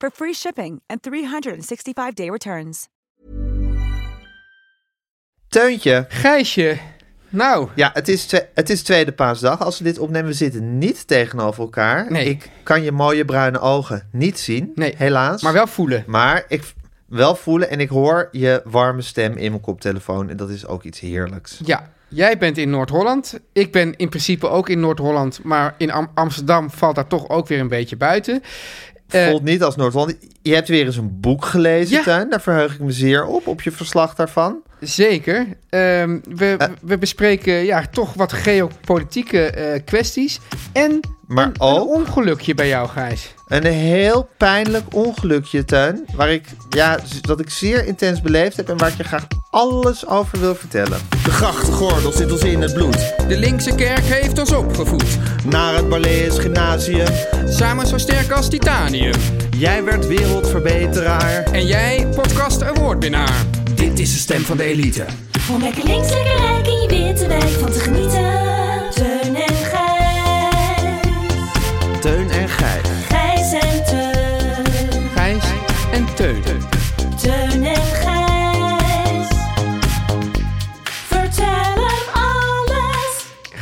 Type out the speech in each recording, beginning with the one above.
for free shipping and 365-day returns. Teuntje. Gijsje. Nou, Ja, het is, twe- het is tweede paasdag. Als we dit opnemen, we zitten niet tegenover elkaar. Nee. Ik kan je mooie bruine ogen niet zien, Nee, helaas. maar wel voelen. Maar ik wel voelen en ik hoor je warme stem in mijn koptelefoon. En dat is ook iets heerlijks. Ja, jij bent in Noord-Holland. Ik ben in principe ook in Noord-Holland. Maar in Am- Amsterdam valt daar toch ook weer een beetje buiten. Eh, Voelt niet als Noord-Holland. Je hebt weer eens een boek gelezen, Ja. Tuin. Daar verheug ik me zeer op, op je verslag daarvan. Zeker. Ehm, we, Eh. we bespreken ja, toch wat geopolitieke eh, kwesties. En Maar een, ook- een ongelukje bij jou, Gijs. Een heel pijnlijk ongelukje, Tuin. Waar ik, ja, dat ik zeer intens beleefd heb en waar ik je graag alles over wil vertellen. De grachtgordel zit ons in het bloed. De linkse kerk heeft ons opgevoed. Naar het Barlees Gymnasium. Samen zo sterk als titanium. Jij werd wereldverbeteraar. En jij, podcast awardwinnaar. Dit is de stem van de elite. Om lekker links, lekker rijk in je witte wijk van te genieten. Teun en Gijs. Teun en. Gijs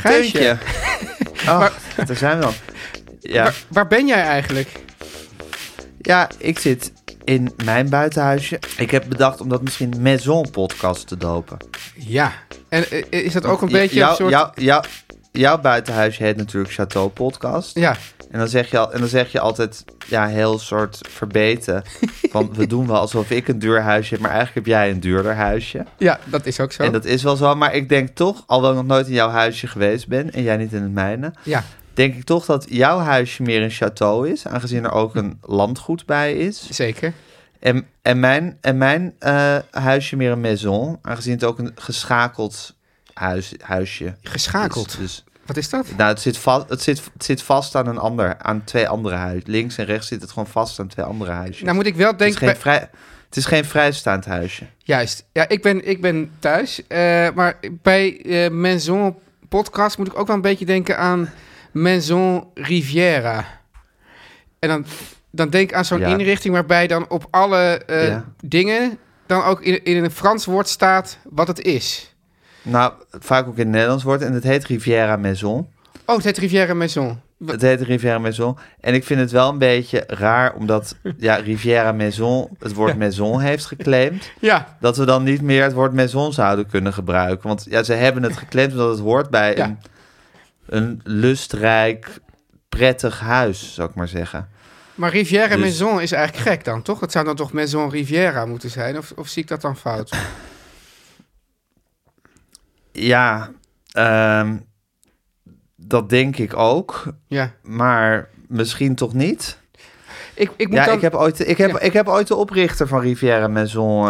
alles. Gijsje, Teuntje. Oh, daar zijn we dan. Ja. waar, waar ben jij eigenlijk? ja, ik zit in mijn buitenhuisje. Ik heb bedacht om dat misschien Maison Podcast te dopen. Ja. En eh, is dat ook een beetje jouw- een soort... jouw buitenhuisje heet natuurlijk Chateau Podcast. Ja, En dan zeg je, al, en dan zeg je altijd, ja, heel soort verbeten. Van, we doen wel alsof ik een duur huisje heb, maar eigenlijk heb jij een duurder huisje. ja, dat is ook zo. En dat is wel zo, maar ik denk toch, alhoewel ik nog nooit in jouw huisje geweest ben en jij niet in het mijne, Ja, denk ik toch dat jouw huisje meer een château is, aangezien er ook een landgoed bij is. zeker. En, en mijn, en mijn eh, huisje meer een maison, aangezien het ook een geschakeld huis, huisje Geschakeld. is. Dus, Wat is dat? nou, het zit, vast, het, zit, het zit vast aan een ander, aan twee andere huizen. Links en rechts zit het gewoon vast aan twee andere huisjes. Nou moet ik wel het, is denken... geen vrij, het is geen vrijstaand huisje. Juist. Ja, ik ben, ik ben thuis. eh, maar bij eh Maison podcast moet ik ook wel een beetje denken aan Maison Riviera. En dan, dan denk ik aan zo'n Ja. inrichting waarbij dan op alle eh, Ja. dingen dan ook in, in een Frans woord staat wat het is. Nou, vaak ook in het Nederlands wordt en het heet Riviera Maison. Oh, het heet Riviera Maison. Het heet Riviera Maison. En ik vind het wel een beetje raar, omdat ja, Riviera Maison het woord maison heeft geclaimd. Ja, Dat we dan niet meer het woord maison zouden kunnen gebruiken. Want ja, ze hebben het geclaimd omdat het hoort bij Ja. een, een lustrijk, prettig huis, zou ik maar zeggen. maar Riviera Dus- Maison is eigenlijk gek dan, toch? Het zou dan toch Maison Riviera moeten zijn? Of, of zie ik dat dan fout? Ja, ehm, dat denk ik ook. Ja. Maar misschien toch niet. Ik, ik moet Ja, dan... ik heb, ooit, ik, heb, Ja. ik heb ooit de oprichter van Riviera Maison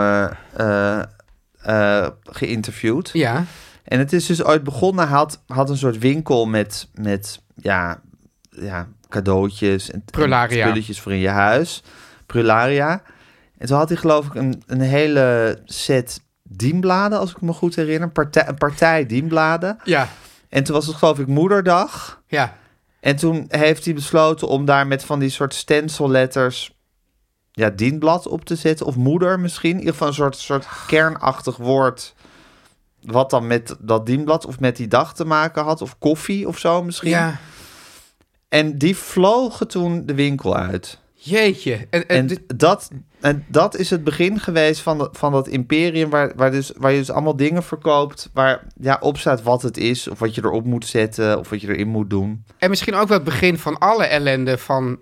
eh, geïnterviewd. Ja, En het is dus ooit begonnen. Hij had, had een soort winkel met, met ja, ja, cadeautjes en, Prularia. en spulletjes voor in je huis. Prularia. En toen had hij geloof ik een, een hele set dienbladen, als ik me goed herinner. Een partij, een partij dienbladen. ja, En toen was het geloof ik moederdag. ja. En toen heeft hij besloten om daar met van die soort stencilletters ja, dienblad op te zetten. Of moeder misschien. In ieder geval een soort, soort kernachtig woord. Wat dan met dat dienblad of met die dag te maken had. Of koffie of zo misschien. Ja, En die vlogen toen de winkel uit. jeetje. En, en En dit- dat, en dat is het begin geweest van, de, van dat imperium... Waar, waar, dus, waar je dus allemaal dingen verkoopt... waar ja, op staat wat het is... of wat je erop moet zetten... of wat je erin moet doen En misschien ook wel het begin van alle ellende van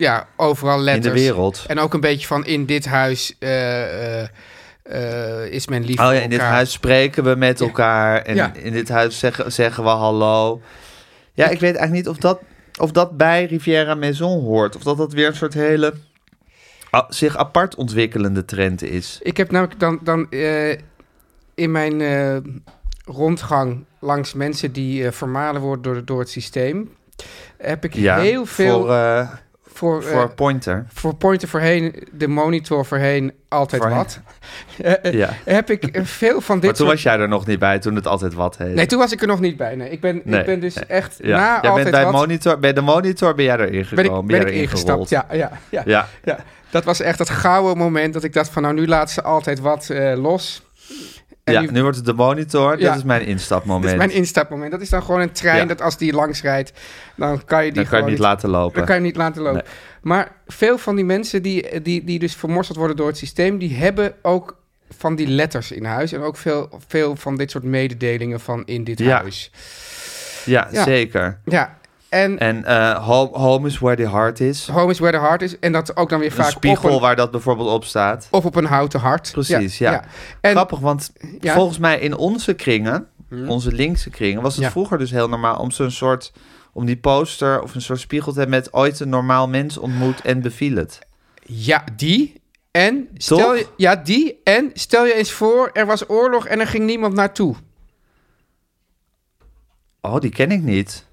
ja, overal in letters. de wereld. En ook een beetje van in dit huis eh, eh, eh, is men lief Oh ja, in dit huis spreken we met elkaar. En Ja. in dit huis zeggen, zeggen we hallo. Ja, ik weet eigenlijk niet of dat, of dat bij Riviera Maison hoort. Of dat dat weer een soort hele zich apart ontwikkelende trend is. Ik heb namelijk dan, dan eh, in mijn eh, rondgang langs mensen die eh, vermalen worden door, door het systeem... heb ik Ja, heel veel Voor, voor, voor eh, Pointer. voor Pointer voorheen, de monitor voorheen, altijd Voorheen. wat. Eh, eh, Ja. Heb ik veel van dit Maar toen soort... was jij er nog niet bij, toen het altijd wat heet. Nee, toen was ik er nog niet bij. Nee, ik ben, Nee, ik ben dus nee. echt ja. na jij altijd bent bij, wat... monitor, bij de monitor ben jij erin ben gekomen. ik, ben ik ingestapt. Ja, ja, ja, Ja. ja. Dat was echt het gouden moment dat ik dacht van... nou, nu laat ze altijd wat los. En ja, nu- nu wordt het de monitor. Ja. Dat is mijn instapmoment. Dat is mijn instapmoment. Dat is dan gewoon een trein Ja. dat als die langs rijdt... dan kan je die Dan kan je niet laten lopen. Dan kan je niet laten lopen. Maar veel van die mensen die, die, die dus vermorseld worden door het systeem... die hebben ook van die letters in huis. En ook veel, veel van dit soort mededelingen van in dit Ja. huis. Ja, Ja. zeker. Ja, en En eh, home, home is where the heart is. home is where the heart is. En dat ook dan weer Een vaak spiegel op een, waar dat bijvoorbeeld op staat. of op een houten hart. Precies, ja. En, Grappig, want Ja. volgens mij in onze kringen, Hmm. onze linkse kringen, was het Ja. vroeger dus heel normaal om zo'n soort, om die poster of een soort spiegel te hebben met ooit een normaal mens ontmoet en beviel het. Ja, die. En stel Toch? je, ja, die. En stel je eens voor, er was oorlog en er ging niemand naartoe. Oh, die ken ik niet.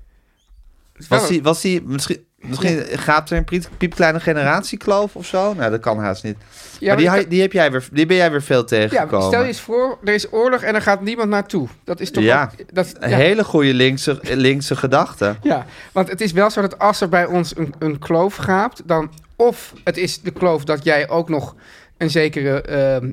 Was die, was die misschien, misschien gaat er een piep- piepkleine generatiekloof of zo? Nou, dat kan haast niet. Ja, maar die, maar die, heb jij weer, die ben jij weer veel ja, tegengekomen. stel je eens voor, er is oorlog en er gaat niemand naartoe. Dat is toch Ja. ook- dat, Een ja. hele goede linkse, linkse gedachte. Ja, want het is wel zo dat als er bij ons een, een kloof gaapt, dan of het is de kloof dat jij ook nog een zekere ehm,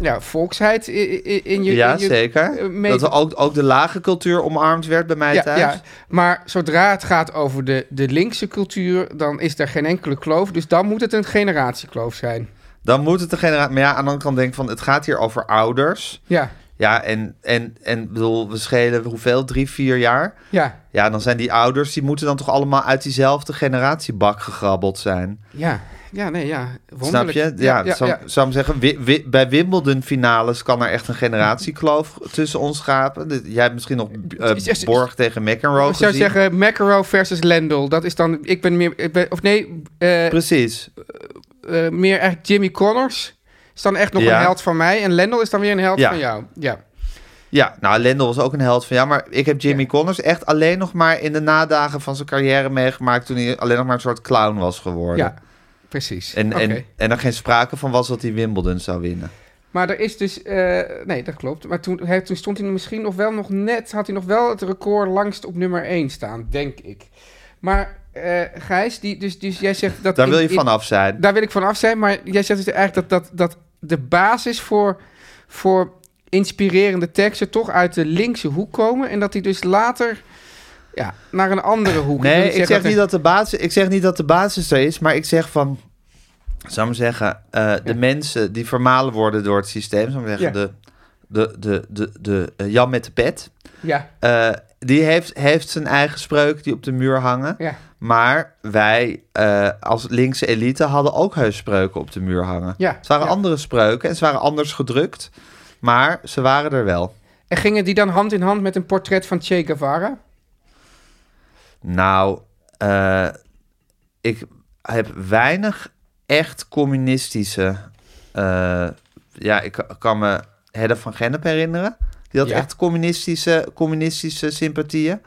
ja, volksheid in je... ja, in je, zeker. eh, mee- Dat ook, ook de lage cultuur omarmd werd bij mij Ja, thuis. ja, maar zodra het gaat over de, de linkse cultuur, dan is er geen enkele kloof. Dus dan moet het een generatiekloof zijn. Dan moet het de generatie... Maar ja, aan de andere kant denk ik van... Het gaat hier over ouders. Ja, Ja, en, en, en bedoel, we schelen hoeveel? Drie, vier jaar? ja, Ja, dan zijn die ouders... Die moeten dan toch allemaal uit diezelfde generatiebak gegrabbeld zijn. ja. Ja, nee, ja. Snap Wonderlijk. je? Ja, ja, zou, ja. zou ik zeggen... wi- wi- bij Wimbledon finales kan er echt een generatiekloof tussen ons schapen. Jij hebt misschien nog eh, Borg tegen McEnroe Ik zou gezien. zeggen McEnroe versus Lendl. Dat is dan, ik ben meer, ik ben, of nee, eh, Precies. eh, meer eigenlijk Jimmy Connors. Is dan echt nog Ja. een held van mij. En Lendl is dan weer een held van jou. Ja. Ja, nou, Lendl was ook een held van ja, maar ik heb Jimmy Ja. Connors echt alleen nog maar in de nadagen van zijn carrière meegemaakt toen hij alleen nog maar een soort clown was geworden. Ja, precies. En, en, en er geen sprake van was dat hij Wimbledon zou winnen. Maar er is dus... eh, nee, dat klopt. Maar toen, hij, toen stond hij misschien nog wel nog net... Had hij nog wel het record langst op nummer 1 staan, denk ik. Maar eh Gijs, die, dus, dus jij zegt dat... Daar wil je vanaf zijn. Daar wil ik van af zijn. Maar jij zegt dus eigenlijk dat, dat, dat de basis voor, voor inspirerende teksten... toch uit de linkse hoek komen. En dat die dus later... Ja, naar een andere hoek. Nee, ik zeg, niet dat de basis, ik zeg niet dat de basis er is, maar ik zeg van, zou ik zeggen, eh, de mensen die vermalen worden door het systeem, zou ik zeggen, Ja. de, de, de, de, de eh, Jan met de pet, Ja, eh, die heeft, heeft zijn eigen spreuk die op de muur hangen. ja, Maar wij als linkse elite hadden ook heus spreuken op de muur hangen. ja. Het waren ja. andere spreuken en ze waren anders gedrukt, maar ze waren er wel. En gingen die dan hand in hand met een portret van Che Guevara? Nou, eh, ik heb weinig echt communistische. eh, ja, ik ka- kan me Hedda van Gennep herinneren. Die had Ja. echt communistische, communistische sympathieën.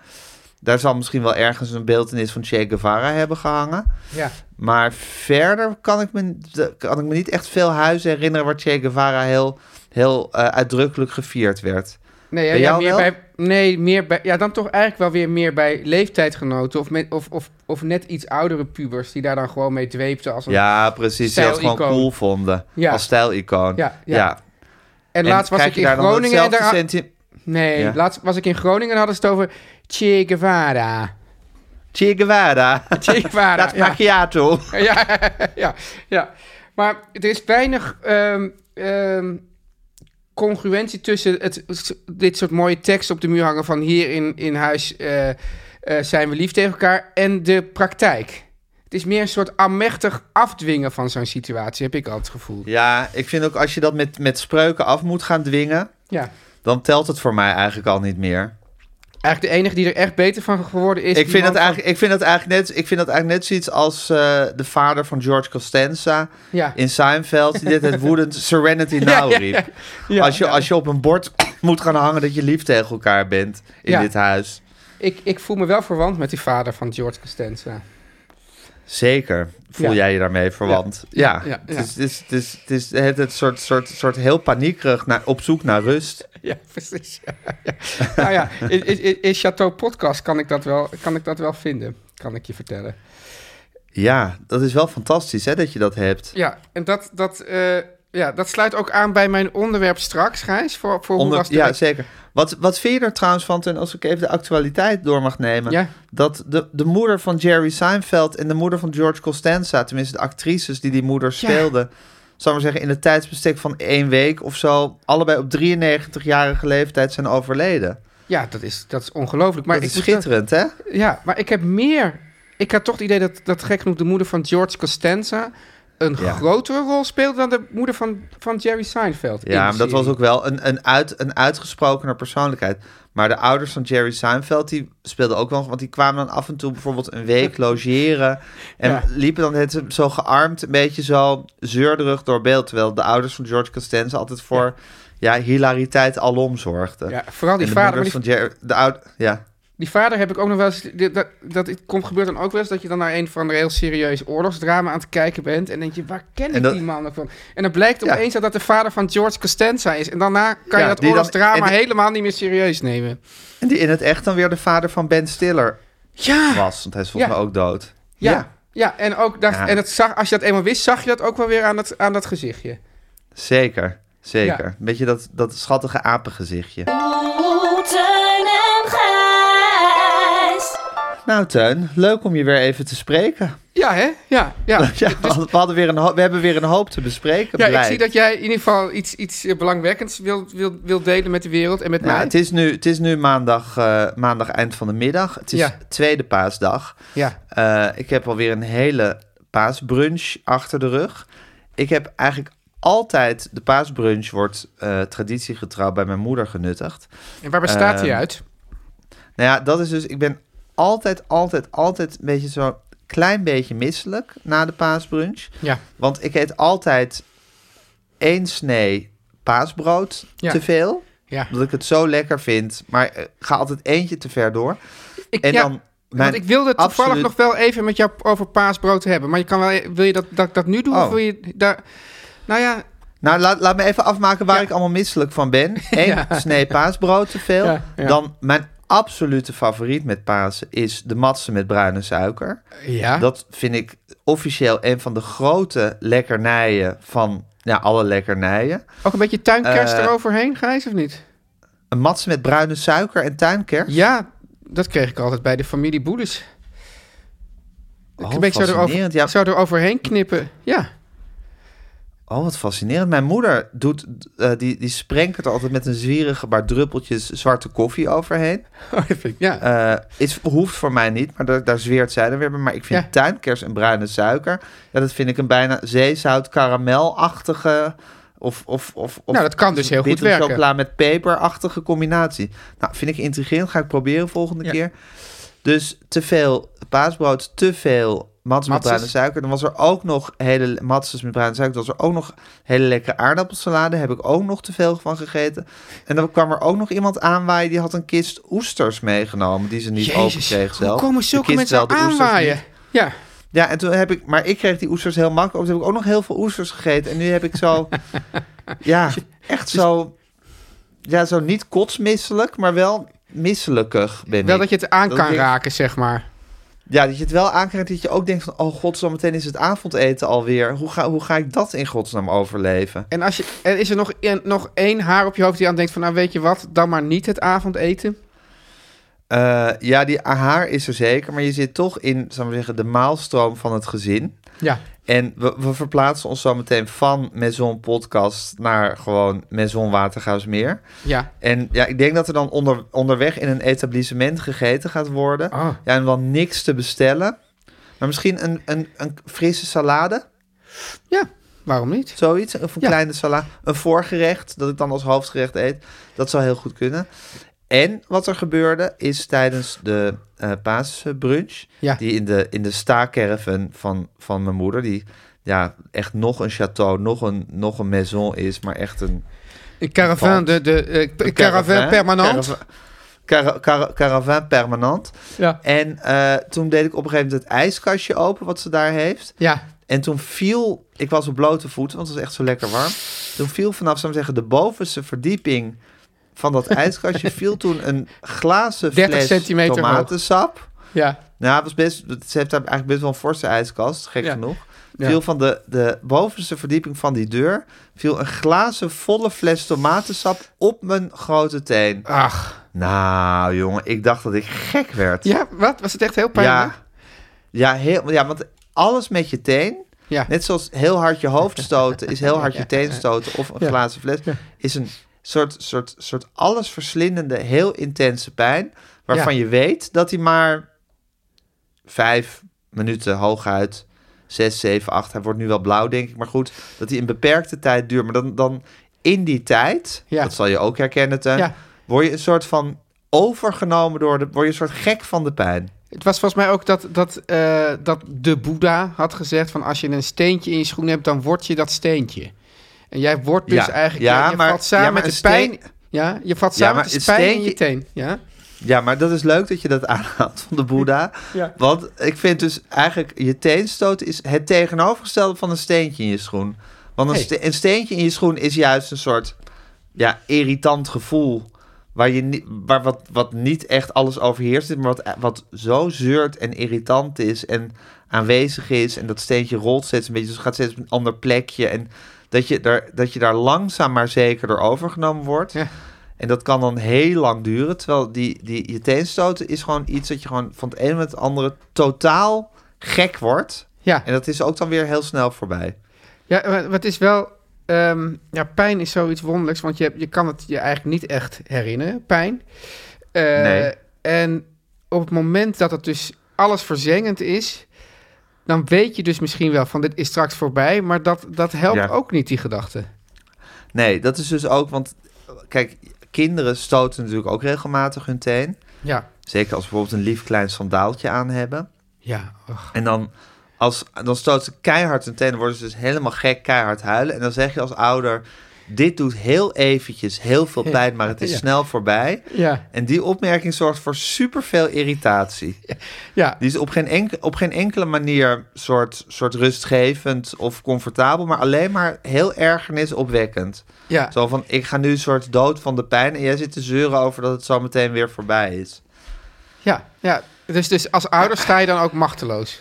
Daar zal misschien wel ergens een beeldenis van Che Guevara hebben gehangen. Ja. Maar verder kan ik me, kan ik me niet echt veel huizen herinneren waar Che Guevara heel, heel eh, uitdrukkelijk gevierd werd. Nee, ja, Bij ja, meer bij, nee, meer bij, ja, dan toch eigenlijk wel weer meer bij leeftijdgenoten of, met, of, of, of net iets oudere pubers die daar dan gewoon mee dweepten als een... Ja, precies. Die dat gewoon cool vonden. Ja. Als stijlicoon. Ja, ja. ja. en laatst was ik in Groningen en daar... Nee, laatst was ik in Groningen en hadden ze het over Che Guevara. Che Guevara. Che Guevara, Dat macchiato. ja, ja, ja. Maar er is weinig ehm, ehm, congruentie tussen het, dit soort mooie teksten op de muur hangen van hier in, in huis eh, eh, zijn we lief tegen elkaar en de praktijk. Het is meer een soort amechtig afdwingen van zo'n situatie, heb ik altijd het gevoel. Ja, ik vind ook als je dat met, met spreuken af moet gaan dwingen, Ja. dan telt het voor mij eigenlijk al niet meer. Eigenlijk de enige die er echt beter van geworden is. Ik vind, dat van- eigenlijk, ik, vind dat eigenlijk net, ik vind dat eigenlijk net zoiets als eh, de vader van George Costanza Ja. in Seinfeld, die dit het woedend Serenity Now riep. ja. Als, je, als je op een bord moet gaan hangen dat je lief tegen elkaar bent in dit huis. Ik, ik voel me wel verwant met die vader van George Costanza. Zeker. Voel Ja. jij je daarmee verwant? Ja. Ja, ja, Het, is, het, is, het, is, het het, soort, soort, soort heel paniekerig naar, op zoek naar rust. Ja, precies. Nou ja, in, in, in Chateau Podcast kan ik, dat wel, kan ik dat wel vinden, kan ik je vertellen. Ja, dat is wel fantastisch hè, dat je dat hebt. Ja, en dat, dat, eh, ja, dat sluit ook aan bij mijn onderwerp straks, Gijs. Voor, voor hoe was de ja, zeker. Wat, wat vind je er trouwens van, en als ik even de actualiteit door mag nemen, Ja. dat de, de moeder van Jerry Seinfeld en de moeder van George Costanza, tenminste de actrices die die moeder speelden, zal ik maar zeggen, in het tijdsbestek van één week of zo, allebei op 93-jarige leeftijd zijn overleden. Ja, dat is, dat is ongelooflijk. Maar dat ik is moet schitterend, hè? ja, maar ik heb meer... Ik had toch het idee dat, dat gek genoeg de moeder van George Costanza... een Ja. grotere rol speelde dan de moeder van, van Jerry Seinfeld. in Ja, maar dat was ook wel een, een, uit, een uitgesprokener persoonlijkheid. Maar de ouders van Jerry Seinfeld, die speelden ook wel... want die kwamen dan af en toe bijvoorbeeld een week logeren... en Ja. liepen dan het, zo gearmd, een beetje zo zeurderig door beeld... terwijl de ouders van George Costanza altijd voor ja. hilariteit alom zorgden. Ja, vooral die En de vader. Die, van Jerry... De oud, ja, die vader heb ik ook nog wel eens... Dat, dat, het komt, gebeurt dan ook wel eens dat je dan naar een van de heel serieus oorlogsdrama aan het kijken bent... en denk je, waar ken ik dat- die man nog van? En dan blijkt Ja. opeens dat dat de vader van George Costanza is. En daarna kan Ja, je dat dan- oorlogsdrama helemaal niet meer serieus nemen. en die in het echt dan weer de vader van Ben Stiller Ja, was. Want hij is volgens mij ook dood. ja, ja. en, ook dat, en dat zag, als je dat eenmaal wist, zag je dat ook wel weer aan dat, aan dat gezichtje. zeker. Zeker. Een beetje dat, dat schattige apengezichtje. Nou, Teun, leuk om je weer even te spreken. Ja, hè? Ja, ja. Ja, we, hadden weer een we hebben weer een hoop te bespreken. Ja, ik zie dat jij in ieder geval iets, iets eh, belangwekkends wil, wil, wil delen met de wereld en met Nou, mij. het is nu, het is nu maandag, eh, maandag eind van de middag. Het is Ja. tweede paasdag. Ja, Eh, ik heb alweer een hele paasbrunch achter de rug. Ik heb eigenlijk altijd, de paasbrunch wordt eh, traditiegetrouw bij mijn moeder genuttigd. en waar bestaat die Ehm, uit? Nou ja, dat is dus, ik ben altijd, altijd, altijd een beetje zo klein beetje misselijk na de paasbrunch. Ja, Want ik eet altijd één snee paasbrood Ja. te veel. ja. Omdat ik het zo lekker vind. Maar eh, ga altijd eentje te ver door. Ik, En ja, dan want ik wilde toevallig absoluut- nog wel even met jou over paasbrood hebben. Maar je kan wel, wil je dat, dat ik dat nu doe? Oh. Of wil je daar... Nou ja, Nou, laat, laat me even afmaken waar Ja. ik allemaal misselijk van ben. Eén snee paasbrood te veel. Dan mijn absolute favoriet met Pasen is de matsen met bruine suiker. ja. Dat vind ik officieel een van de grote lekkernijen van ja, alle lekkernijen. ook een beetje tuinkers Eh, eroverheen, Gijs, of niet? Een matse met bruine suiker en tuinkers. Ja, dat kreeg ik altijd bij de familie Boedes. Oh, een beetje zo erover. Ja. zo eroverheen knippen. Ja. Oh, wat fascinerend. Mijn moeder doet, eh, die, die sprenkelt er altijd met een zwierige paar druppeltjes zwarte koffie overheen. Oh, vind ik, ja. Eh is, hoeft voor mij niet, maar daar, daar zweert zij dan weer bij. Maar ik vind Ja. tuinkers en bruine suiker, ja, dat vind ik een bijna zeezout karamelachtige of, of, of, of Nou, dat kan dus heel goed werken. chocola met peperachtige combinatie. Nou, vind ik intrigerend. Ga ik proberen volgende Ja. keer. Dus te veel paasbrood, te veel mats met bruine suiker. Dan was er ook nog hele matzes met bruine suiker. Dan was er ook nog hele lekkere aardappelsalade. Heb ik ook nog te veel van gegeten. En dan kwam er ook nog iemand aanwaaien. Die had een kist oesters meegenomen. Die ze niet open kreeg hoe zelf. komen De zulke kist mensen wel, aanwaaien? Ja. Ja, en toen heb ik... Maar ik kreeg die oesters heel makkelijk. Toen heb ik ook nog heel veel oesters gegeten. En nu heb ik zo... ja, echt zo... Ja, zo niet kotsmisselijk, maar wel misselijkig ben Wel ik. dat je het aan Dat kan ik- raken, zeg maar. Ja, dat je het wel aankrijgt dat je ook denkt van... oh god, zometeen is het avondeten alweer. Hoe ga, hoe ga ik dat in godsnaam overleven? En, als je, en is er nog, nog één haar op je hoofd die aan denkt van... nou, weet je wat, dan maar niet het avondeten? Eh, ja, die haar is er zeker, maar je zit toch in, zou ik zeggen, de maalstroom van het gezin. Ja. En we, we verplaatsen ons zo meteen van Maison Podcast naar gewoon Maison Watergaasmeer. Ja. En ja, ik denk dat er dan onder, onderweg in een etablissement gegeten gaat worden. Oh. Ja, en dan niks te bestellen. Maar misschien een, een, een frisse salade, Ja, waarom niet? zoiets. Of een Ja. kleine salade. Een voorgerecht, dat ik dan als hoofdgerecht eet. Dat zou heel goed kunnen. En wat er gebeurde is tijdens de paasbrunch... Ja. die in de, in de staakerven van, van mijn moeder... die ja, echt nog een château, nog een, nog een maison is... maar echt een Een caravan, de, de eh, caravan permanent. Caravan, cara- cara- caravan permanent. Ja. En eh, toen deed ik op een gegeven moment het ijskastje open, wat ze daar heeft. Ja. En toen viel, ik was op blote voeten, want het was echt zo lekker warm. Toen viel vanaf, zou ik zeggen, de bovenste verdieping van dat ijskastje, viel toen een glazen 30 fles centimeter hoog. tomatensap. Ja. Nou, het was best, ze heeft daar eigenlijk best wel een forse ijskast, gek Ja. genoeg. Ja. Viel van de, de bovenste verdieping van die deur, viel een glazen volle fles tomatensap op mijn grote teen. Ach. Nou, jongen, ik dacht dat ik gek werd. Ja, wat? Was het echt heel pijnlijk? ja, ja, heel, ja, want alles met je teen, Ja. net zoals heel hard je hoofd stoten, is heel hard je teen stoten of een glazen fles, is een soort, soort, soort allesverslindende, heel intense pijn, waarvan Ja. je weet dat hij maar vijf minuten hooguit, zes, zeven, acht, hij wordt nu wel blauw denk ik, maar goed, dat hij een beperkte tijd duurt. Maar dan, dan in die tijd, Ja. dat zal je ook herkennen, Teun, Ja. word je een soort van overgenomen door de, word je een soort gek van de pijn. Het was volgens mij ook dat, dat, eh, dat de Boeddha had gezegd van als je een steentje in je schoen hebt, dan word je dat steentje. En jij wordt dus Ja, eigenlijk, ja, je, je maar- valt samen ja, maar met de steen- pijn. Ja, je valt Ja, samen met de pijn in je teen. Ja, Ja, maar dat is leuk dat je dat aanhaalt van de Boeddha. Ja. Want ik vind dus eigenlijk je teenstoot is het tegenovergestelde van een steentje in je schoen. Want een, Hey. ste- een steentje in je schoen is juist een soort ja, irritant gevoel. Waar, je niet, waar wat, wat niet echt alles overheerst, maar wat, wat zo zeurt en irritant is en aanwezig is. En dat steentje rolt steeds een beetje, dus gaat steeds op een ander plekje. En dat je, daar, dat je daar langzaam maar zeker door overgenomen wordt. Ja. En dat kan dan heel lang duren. Terwijl die, die, je teenstoten is gewoon iets dat je gewoon van het ene met het andere totaal gek wordt. ja. En dat is ook dan weer heel snel voorbij. ja het is wel... ehm, ja, pijn is zoiets wonderlijks, want je, je kan het je eigenlijk niet echt herinneren, pijn. Eh, Nee. En op het moment dat het dus alles verzengend is, dan weet je dus misschien wel van dit is straks voorbij, maar dat, dat helpt Ja. ook niet, die gedachte. Nee, dat is dus ook, want kijk, kinderen stoten natuurlijk ook regelmatig hun teen. Ja, Zeker als ze bijvoorbeeld een lief klein sandaaltje aan hebben. ja. och. En dan, als, dan stoot ze keihard hun teen, dan worden ze dus helemaal gek, keihard huilen. En dan zeg je als ouder, dit doet heel eventjes heel veel pijn, maar het is Ja. snel voorbij. Ja, En die opmerking zorgt voor superveel irritatie. ja. Die is op geen, enke, op geen enkele manier soort, soort rustgevend of comfortabel, maar alleen maar heel ergernisopwekkend. ja. Zo van, ik ga nu een soort dood van de pijn en jij zit te zeuren over dat het zo meteen weer voorbij is. Ja, ja. Dus, dus als ouder sta je dan ook machteloos.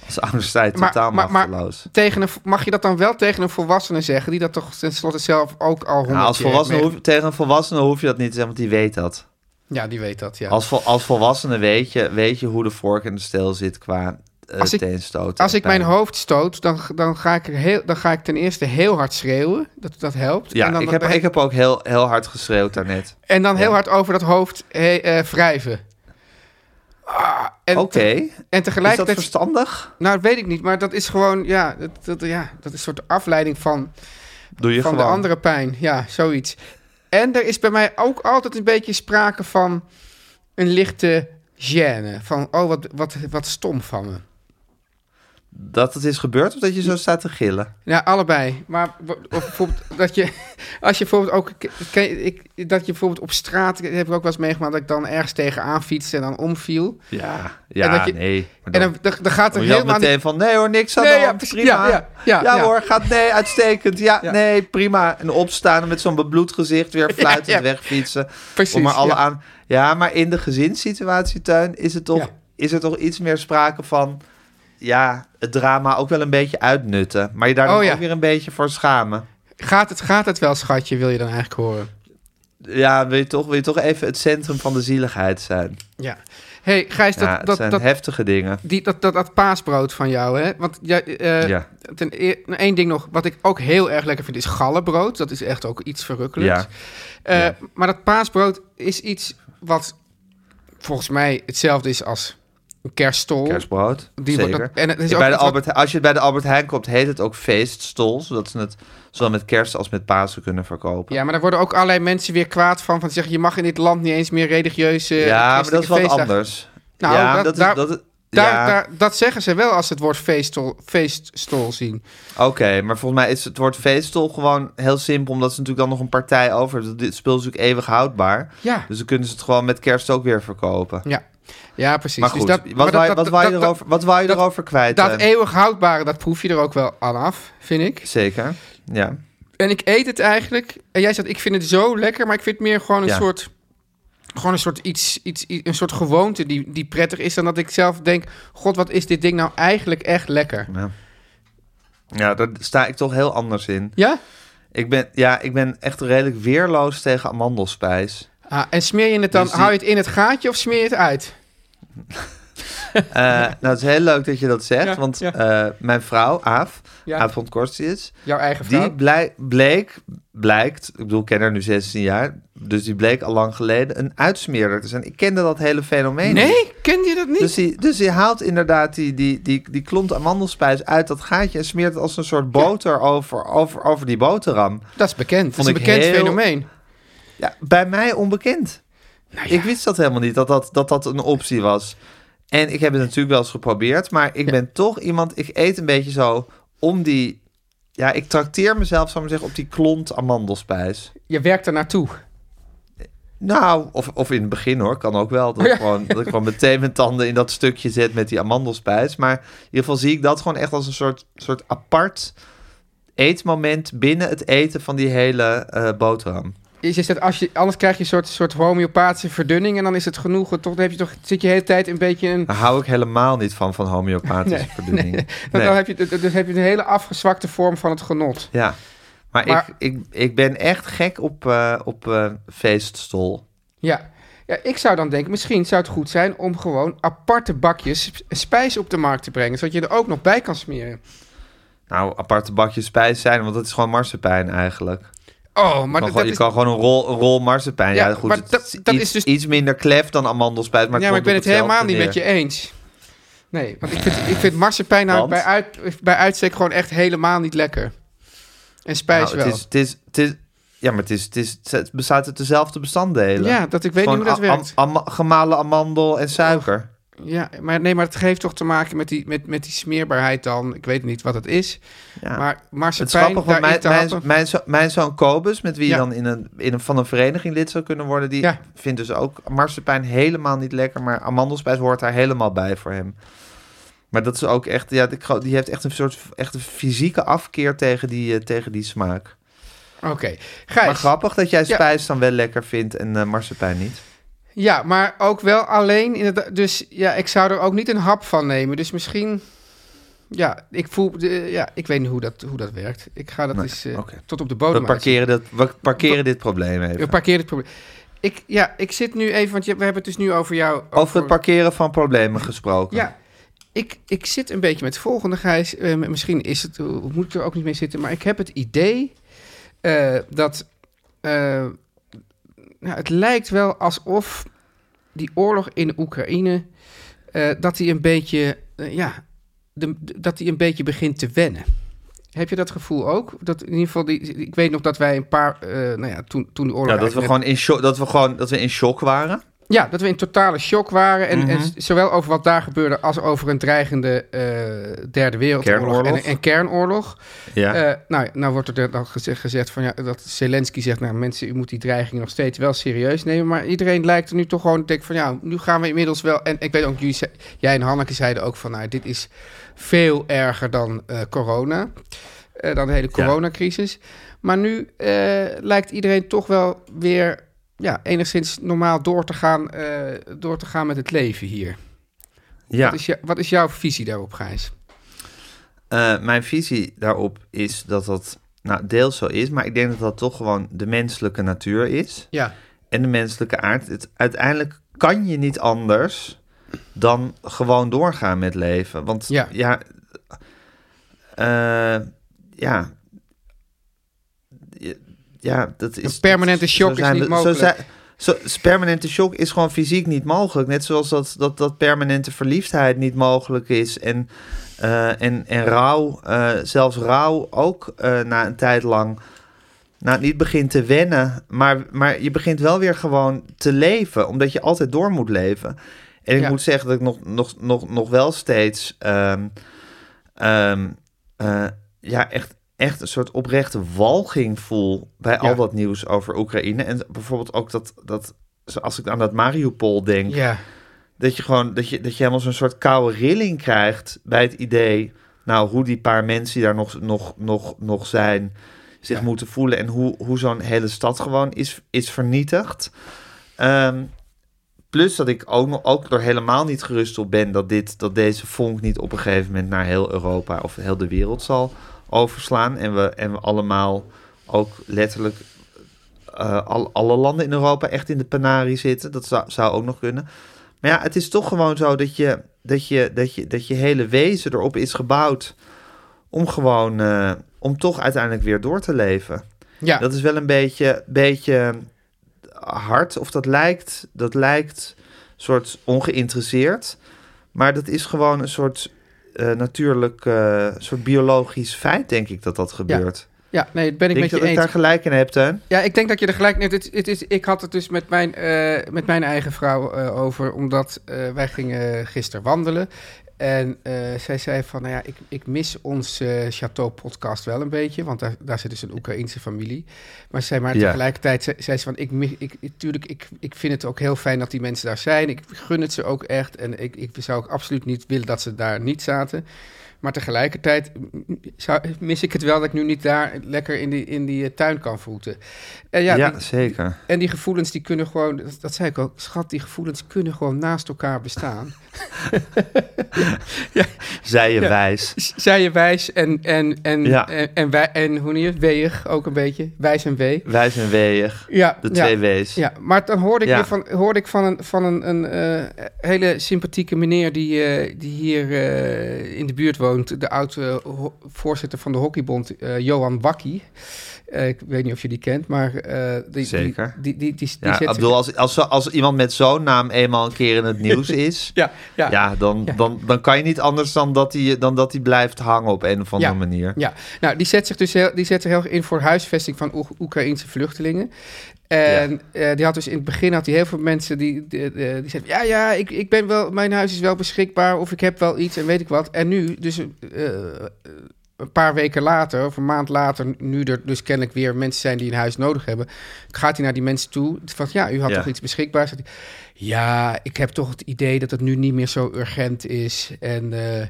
Als ouders Maar- totaal maar- maar- machteloos. Tegen een, mag je dat dan wel tegen een volwassene zeggen, die dat toch tenslotte zelf ook al honderd Nou, als volwassene hoef, tegen een volwassene hoef je dat niet te zeggen, want die weet dat. Ja, die weet dat, ja. Als, vol, als volwassene weet je, weet je hoe de vork in de steel zit qua uh, Als ik-. Als ik mijn hoofd stoot, dan, dan, ga ik er heel, dan ga ik ten eerste heel hard schreeuwen. Dat, dat helpt. Ja, en dan, ik, heb, ik heb ook heel, heel hard geschreeuwd daarnet. en dan heel hard over dat hoofd he, eh, wrijven. Ah, Oké, te- en is dat tegelijkertijd... verstandig? nou, dat weet ik niet, maar dat is gewoon... Ja, dat, dat, ja, dat is een soort afleiding van, Doe je van gewoon. de andere pijn. Ja, zoiets. En er is bij mij ook altijd een beetje sprake van een lichte gêne. Van, oh, wat, wat, wat stom van me. Dat het is gebeurd of dat je zo staat te gillen? Ja, allebei. Maar bijvoorbeeld dat je, als je bijvoorbeeld ook, ik, dat je bijvoorbeeld op straat, dat heb ik ook wel eens meegemaakt, dat ik dan ergens tegenaan fietste en dan omviel. Ja, ja, dat je- nee. Maar En dan, dan, dan gaat er dan helemaal meteen van, nee hoor, niks aan Nee, ja, prima. Ja, ja, ja, Ja, hoor, gaat, nee, uitstekend. Ja, nee, prima. En opstaan en met zo'n bebloed gezicht weer fluitend wegfietsen. Precies, Om maar alle ja. aan... Ja, maar in de gezinssituatie, Tuin, is, het toch, is er toch iets meer sprake van... Ja, het drama ook wel een beetje uitnutten. Maar je daar dan Oh, ja. ook weer een beetje voor schamen. Gaat het, gaat het wel, schatje, wil je dan eigenlijk horen? ja, wil je, toch, wil je toch even het centrum van de zieligheid zijn? Ja. hey, Gijs, dat, ja, dat, zijn dat, heftige dingen. die, dat, dat, dat paasbrood van jou, hè? Want eh, Ja. ten nou, één ding nog, wat ik ook heel erg lekker vind, is gallenbrood. Dat is echt ook iets verrukkelijks. Ja. Eh. Maar dat paasbrood is iets wat volgens mij hetzelfde is als kerststol. Kerstbrood, Die zeker. en het is ook bij de wat- Albert, als je bij de Albert Heijn komt, heet het ook feeststol. Zodat ze het zowel met kerst als met Pasen kunnen verkopen. Ja, maar daar worden ook allerlei mensen weer kwaad van. Van zeggen, je mag in dit land niet eens meer religieuze Ja, maar dat is wat feestdagen. anders. Nou, ja, dat- dat, daar- is, dat is- Daar, ja, daar, dat zeggen ze wel als ze het woord feeststol, feeststol zien. Oké, maar volgens mij is het woord feeststol gewoon heel simpel, omdat ze natuurlijk dan nog een partij over hebben. Dit speel is natuurlijk eeuwig houdbaar. Ja, Dus dan kunnen ze het gewoon met kerst ook weer verkopen. ja. Ja precies. Maar goed, Dus dat, wat, maar je- dat- erover, wat wou je erover kwijt? Dat eh? eeuwig houdbare, dat proef je er ook wel aan af, vind ik. Zeker, ja. En ik eet het eigenlijk. En jij zegt, ik vind het zo lekker, maar ik vind het meer gewoon een Ja. soort... Gewoon een soort iets, iets, iets- een soort gewoonte die, die prettig is dan dat ik zelf denk... God, wat is dit ding nou eigenlijk echt lekker? ja. Ja, daar sta ik toch heel anders in. Ja? Ik ben, ja, ik ben echt redelijk weerloos tegen amandelspijs. Ah, en smeer je het dan, Dus die- hou je het in het gaatje of smeer je het uit? Eh, nou, het is heel leuk dat je dat zegt, Ja, want ja. eh, mijn vrouw, Aaf, Ja. Aaf van Korstius, Jouw eigen vrouw? die blij- bleek, blijkt, ik bedoel, ik ken haar nu 16 jaar, dus die bleek al lang geleden een uitsmeerder te zijn. Ik kende dat hele fenomeen niet. Nee, kende je dat niet? Dus die, dus die haalt inderdaad die, die, die, die klont amandelspijs uit dat gaatje en smeert het als een soort boter over, over, over die boterham. dat is bekend. Dat Vond is een bekend heel- fenomeen. Ja, bij mij onbekend. Nou ja. Ik wist dat helemaal niet, dat dat, dat dat een optie was. En ik heb het natuurlijk wel eens geprobeerd, maar ik ben toch iemand, ik eet een beetje zo om die, ja, ik trakteer mezelf, zou ik maar zeggen, op die klont amandelspijs. Je werkt er naartoe. Nou, of, of in het begin hoor, kan ook wel. Dat, ik gewoon, dat ik gewoon meteen mijn tanden in dat stukje zet met die amandelspijs. Maar in ieder geval zie ik dat gewoon echt als een soort, soort apart eetmoment binnen het eten van die hele eh, boterham. Je zegt, als je, anders krijg je een soort, soort homeopathische verdunning en dan is het genoeg. Toch, dan heb je toch, zit je de hele tijd een beetje een... Daar hou ik helemaal niet van, van homeopathische Nee, verdunning. Dan, Nee. dan heb je, dus heb je een hele afgezwakte vorm van het genot. Ja, maar, Maar- ik, ik, ik ben echt gek op, eh, op eh, feeststol. Ja. ja, ik zou dan denken, misschien zou het goed zijn om gewoon aparte bakjes sp- spijs op de markt te brengen. Zodat je er ook nog bij kan smeren. Nou, aparte bakjes spijs zijn, want dat is gewoon marsepein eigenlijk. Oh, maar kan, dat gewoon, je is... kan gewoon een rol, een rol marsepein. Ja, Ja, goed, maar het dat- dat iets, is dus- iets minder klef dan amandelspijs. Maar ja, maar ik ben het helemaal niet met je eens. Nee, want ik vind, ik vind marsepein nou bij, uit, bij uitstek gewoon echt helemaal niet lekker. En spijs Nou, wel. het is, het is, het is, ja, maar het, is, het, is, het bestaat uit dezelfde bestanddelen. Ja, dat ik weet niet hoe dat werkt. am- am- gemalen amandel en suiker. Ja, maar nee, maar het heeft toch te maken met die, met, met die smeerbaarheid dan. Ik weet niet wat het is. Ja. Maar het is marsepein grappig, want daarin mijn, mijn, mijn, zo- mijn zoon Kobus, met wie Ja. je dan in een, in een, van een vereniging lid zou kunnen worden, die Ja. vindt dus ook marsepein helemaal niet lekker, maar amandelspijs hoort daar helemaal bij voor hem. Maar dat is ook echt, ja, die, heeft echt een soort echt een fysieke afkeer tegen die, eh, tegen die smaak. Oké. Maar grappig dat jij spijs dan wel lekker vindt en eh marsepein niet. Ja, maar ook wel alleen. Inderdaad, dus ja, ik zou er ook niet een hap van nemen. Dus misschien. Ja, ik voel. de- ja, ik weet niet hoe dat, hoe dat werkt. Ik ga dat Nee, eens eh, tot op de We bodem parkeren, dat, we parkeren dit probleem even. We parkeren het probleem. Ik, ja, ik zit nu even, want je, we hebben het dus nu over jou. Over het parkeren van problemen gesproken. Ja, ik, ik zit een beetje met het volgende, Gijs. Eh, misschien is het, moet ik er ook niet mee zitten, maar ik heb het idee eh, dat eh, nou, het lijkt wel alsof die oorlog in Oekraïne, eh, dat die een beetje, eh, ja, de, dat die een beetje begint te wennen. Heb je dat gevoel ook? Dat in ieder geval, die, ik weet nog dat wij een paar, eh, nou ja, toen, toen de oorlog. Ja, dat, we net- gewoon in shock, dat, we gewoon, dat we in shock waren. Ja, dat we in totale shock waren. En, en Mhm. zowel over wat daar gebeurde als over een dreigende eh, derde wereldoorlog en, Kernoorlog. en kernoorlog. Ja. Eh, nou, nou wordt er dan gezegd, gezegd van ja, dat Zelensky zegt, nou mensen, u moet die dreiging nog steeds wel serieus nemen. Maar iedereen lijkt er nu toch gewoon te denken van ja, nu gaan we inmiddels wel. En ik weet ook, jullie, zei- jij en Hanneke zeiden ook van nou, dit is veel erger dan eh, corona. dan de hele Ja. coronacrisis. Maar nu lijkt iedereen toch wel weer ja, enigszins normaal door te gaan, eh, door te gaan met het leven hier. ja. Wat, is jou- wat is jouw visie daarop, Gijs? Eh, mijn visie daarop is dat dat nou, deels zo is, maar ik denk dat dat toch gewoon de menselijke natuur is. Ja, En de menselijke aard. Het, uiteindelijk kan je niet anders dan gewoon doorgaan met leven. Want Ja. ja, eh, ja, ja, dat is... Een permanente shock is niet de- mogelijk. Zo zijn, zo, permanente shock is gewoon fysiek niet mogelijk. Net zoals dat, dat, dat permanente verliefdheid niet mogelijk is. En, eh, en, en rouw, eh, zelfs rouw ook eh, na een tijd lang nou, niet begint te wennen, maar, maar je begint wel weer gewoon te leven, omdat je altijd door moet leven. En ik Ja. moet zeggen dat ik nog, nog, nog, nog wel steeds, ehm, ehm, eh, ja, echt, echt een soort oprechte walging voel bij al Ja. dat nieuws over Oekraïne. En bijvoorbeeld ook dat, dat als ik aan dat Mariupol denk, ja, dat je gewoon dat je, dat je helemaal zo'n soort koude rilling krijgt bij het idee, nou, hoe die paar mensen die daar nog, nog, nog, nog zijn, zich Ja. moeten voelen en hoe, hoe zo'n hele stad gewoon is, is vernietigd. Ehm, plus dat ik ook, nog, ook er helemaal niet gerust op ben dat, dit, dat deze vonk niet op een gegeven moment naar heel Europa of heel de wereld zal overslaan. En we, en we allemaal ook letterlijk eh, al, alle landen in Europa echt in de penarie zitten. Dat zou, zou ook nog kunnen. Maar ja, het is toch gewoon zo dat je, dat je, dat je, dat je hele wezen erop is gebouwd om gewoon, eh, om toch uiteindelijk weer door te leven. ja. Dat is wel een beetje, beetje hard, of dat lijkt, dat lijkt soort ongeïnteresseerd. Maar dat is gewoon een soort eh, natuurlijk, eh, soort biologisch feit, denk ik, dat dat gebeurt. ja, nee, dat ben ik denk met je je dat ik eens. daar gelijk in heb, Teun? Ja, ik denk dat je er gelijk... Nee, het, het is, ik had het dus met mijn, eh, met mijn eigen vrouw over, omdat wij gingen gisteren wandelen. En eh, zij zei van, nou ja, ik, ik mis ons eh Chateau-podcast wel een beetje, want daar, daar zit dus een Oekraïense familie. Maar ze zei maar Ja. tegelijkertijd, zei, zei ze van, ik, mis- ik, ik, tuurlijk, ik, ik vind het ook heel fijn dat die mensen daar zijn. Ik gun het ze ook echt en ik, ik zou ook absoluut niet willen dat ze daar niet zaten. Maar tegelijkertijd mis ik het wel dat ik nu niet daar lekker in die, in die eh, tuin kan voeten. En ja, Ja, die- zeker. en die gevoelens die kunnen gewoon, dat, dat zei ik ook, schat, die gevoelens kunnen gewoon naast elkaar bestaan. Zij je Ja. wijs. Zij je wijs en, en, en, Ja. en, en, wij, en hoe niet, weeg ook een beetje, wijs en wee. Wijs en weeg. Ja, De ja. twee W's. Ja, maar dan hoorde ik, Ja. weer van, hoorde ik van een, van een, een eh, hele sympathieke meneer die, eh, die hier in de buurt woont. De oude ho- voorzitter van de hockeybond, eh, Johan Wakkie. Eh, ik weet niet of je die kent, maar... eh, die, Zeker. Die, die, Ja, bedoel, als, als, als iemand met zo'n naam eenmaal een keer in het nieuws is... Ja, ja, ja, dan. Dan, dan kan je niet anders dan dat hij dan dat hij blijft hangen op een of andere manier. Ja, nou, die zet zich dus heel, die zet zich heel erg in voor huisvesting van Oek- Oekraïnse vluchtelingen. En eh, die had dus in het begin had hij heel veel mensen die, die, die, die zeiden: Ja, ja, ik, ik ben wel, mijn huis is wel beschikbaar of ik heb wel iets en weet ik wat. En nu, dus eh, een paar weken later of een maand later, nu er dus kennelijk weer mensen zijn die een huis nodig hebben, gaat hij naar die mensen toe. Van ja, u had Ja. toch iets beschikbaar? Hij, ja, ik heb toch het idee dat het nu niet meer zo urgent is. En eh,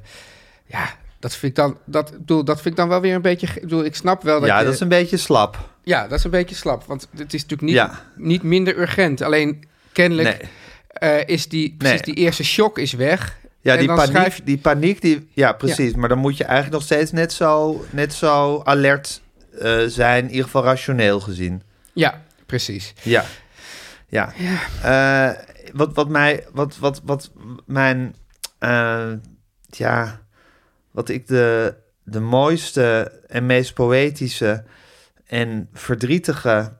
ja, dat vind ik dan, dat, bedoel, dat vind ik dan wel weer een beetje. Ik bedoel, ik snap wel dat ja, je, dat is een beetje slap. Ja, dat is een beetje slap, want het is natuurlijk niet, Ja. niet minder urgent. Alleen kennelijk Nee. eh, is die, precies Nee. die eerste shock is weg. Ja, die paniek, schrijf- die paniek, die, ja, precies. Maar dan moet je eigenlijk nog steeds net zo, net zo alert eh, zijn, in ieder geval rationeel gezien. Ja, precies. Ja. Ja. Eh, wat, wat mij, wat, wat, wat mijn, ja, wat ik de, de mooiste en meest poëtische en verdrietige,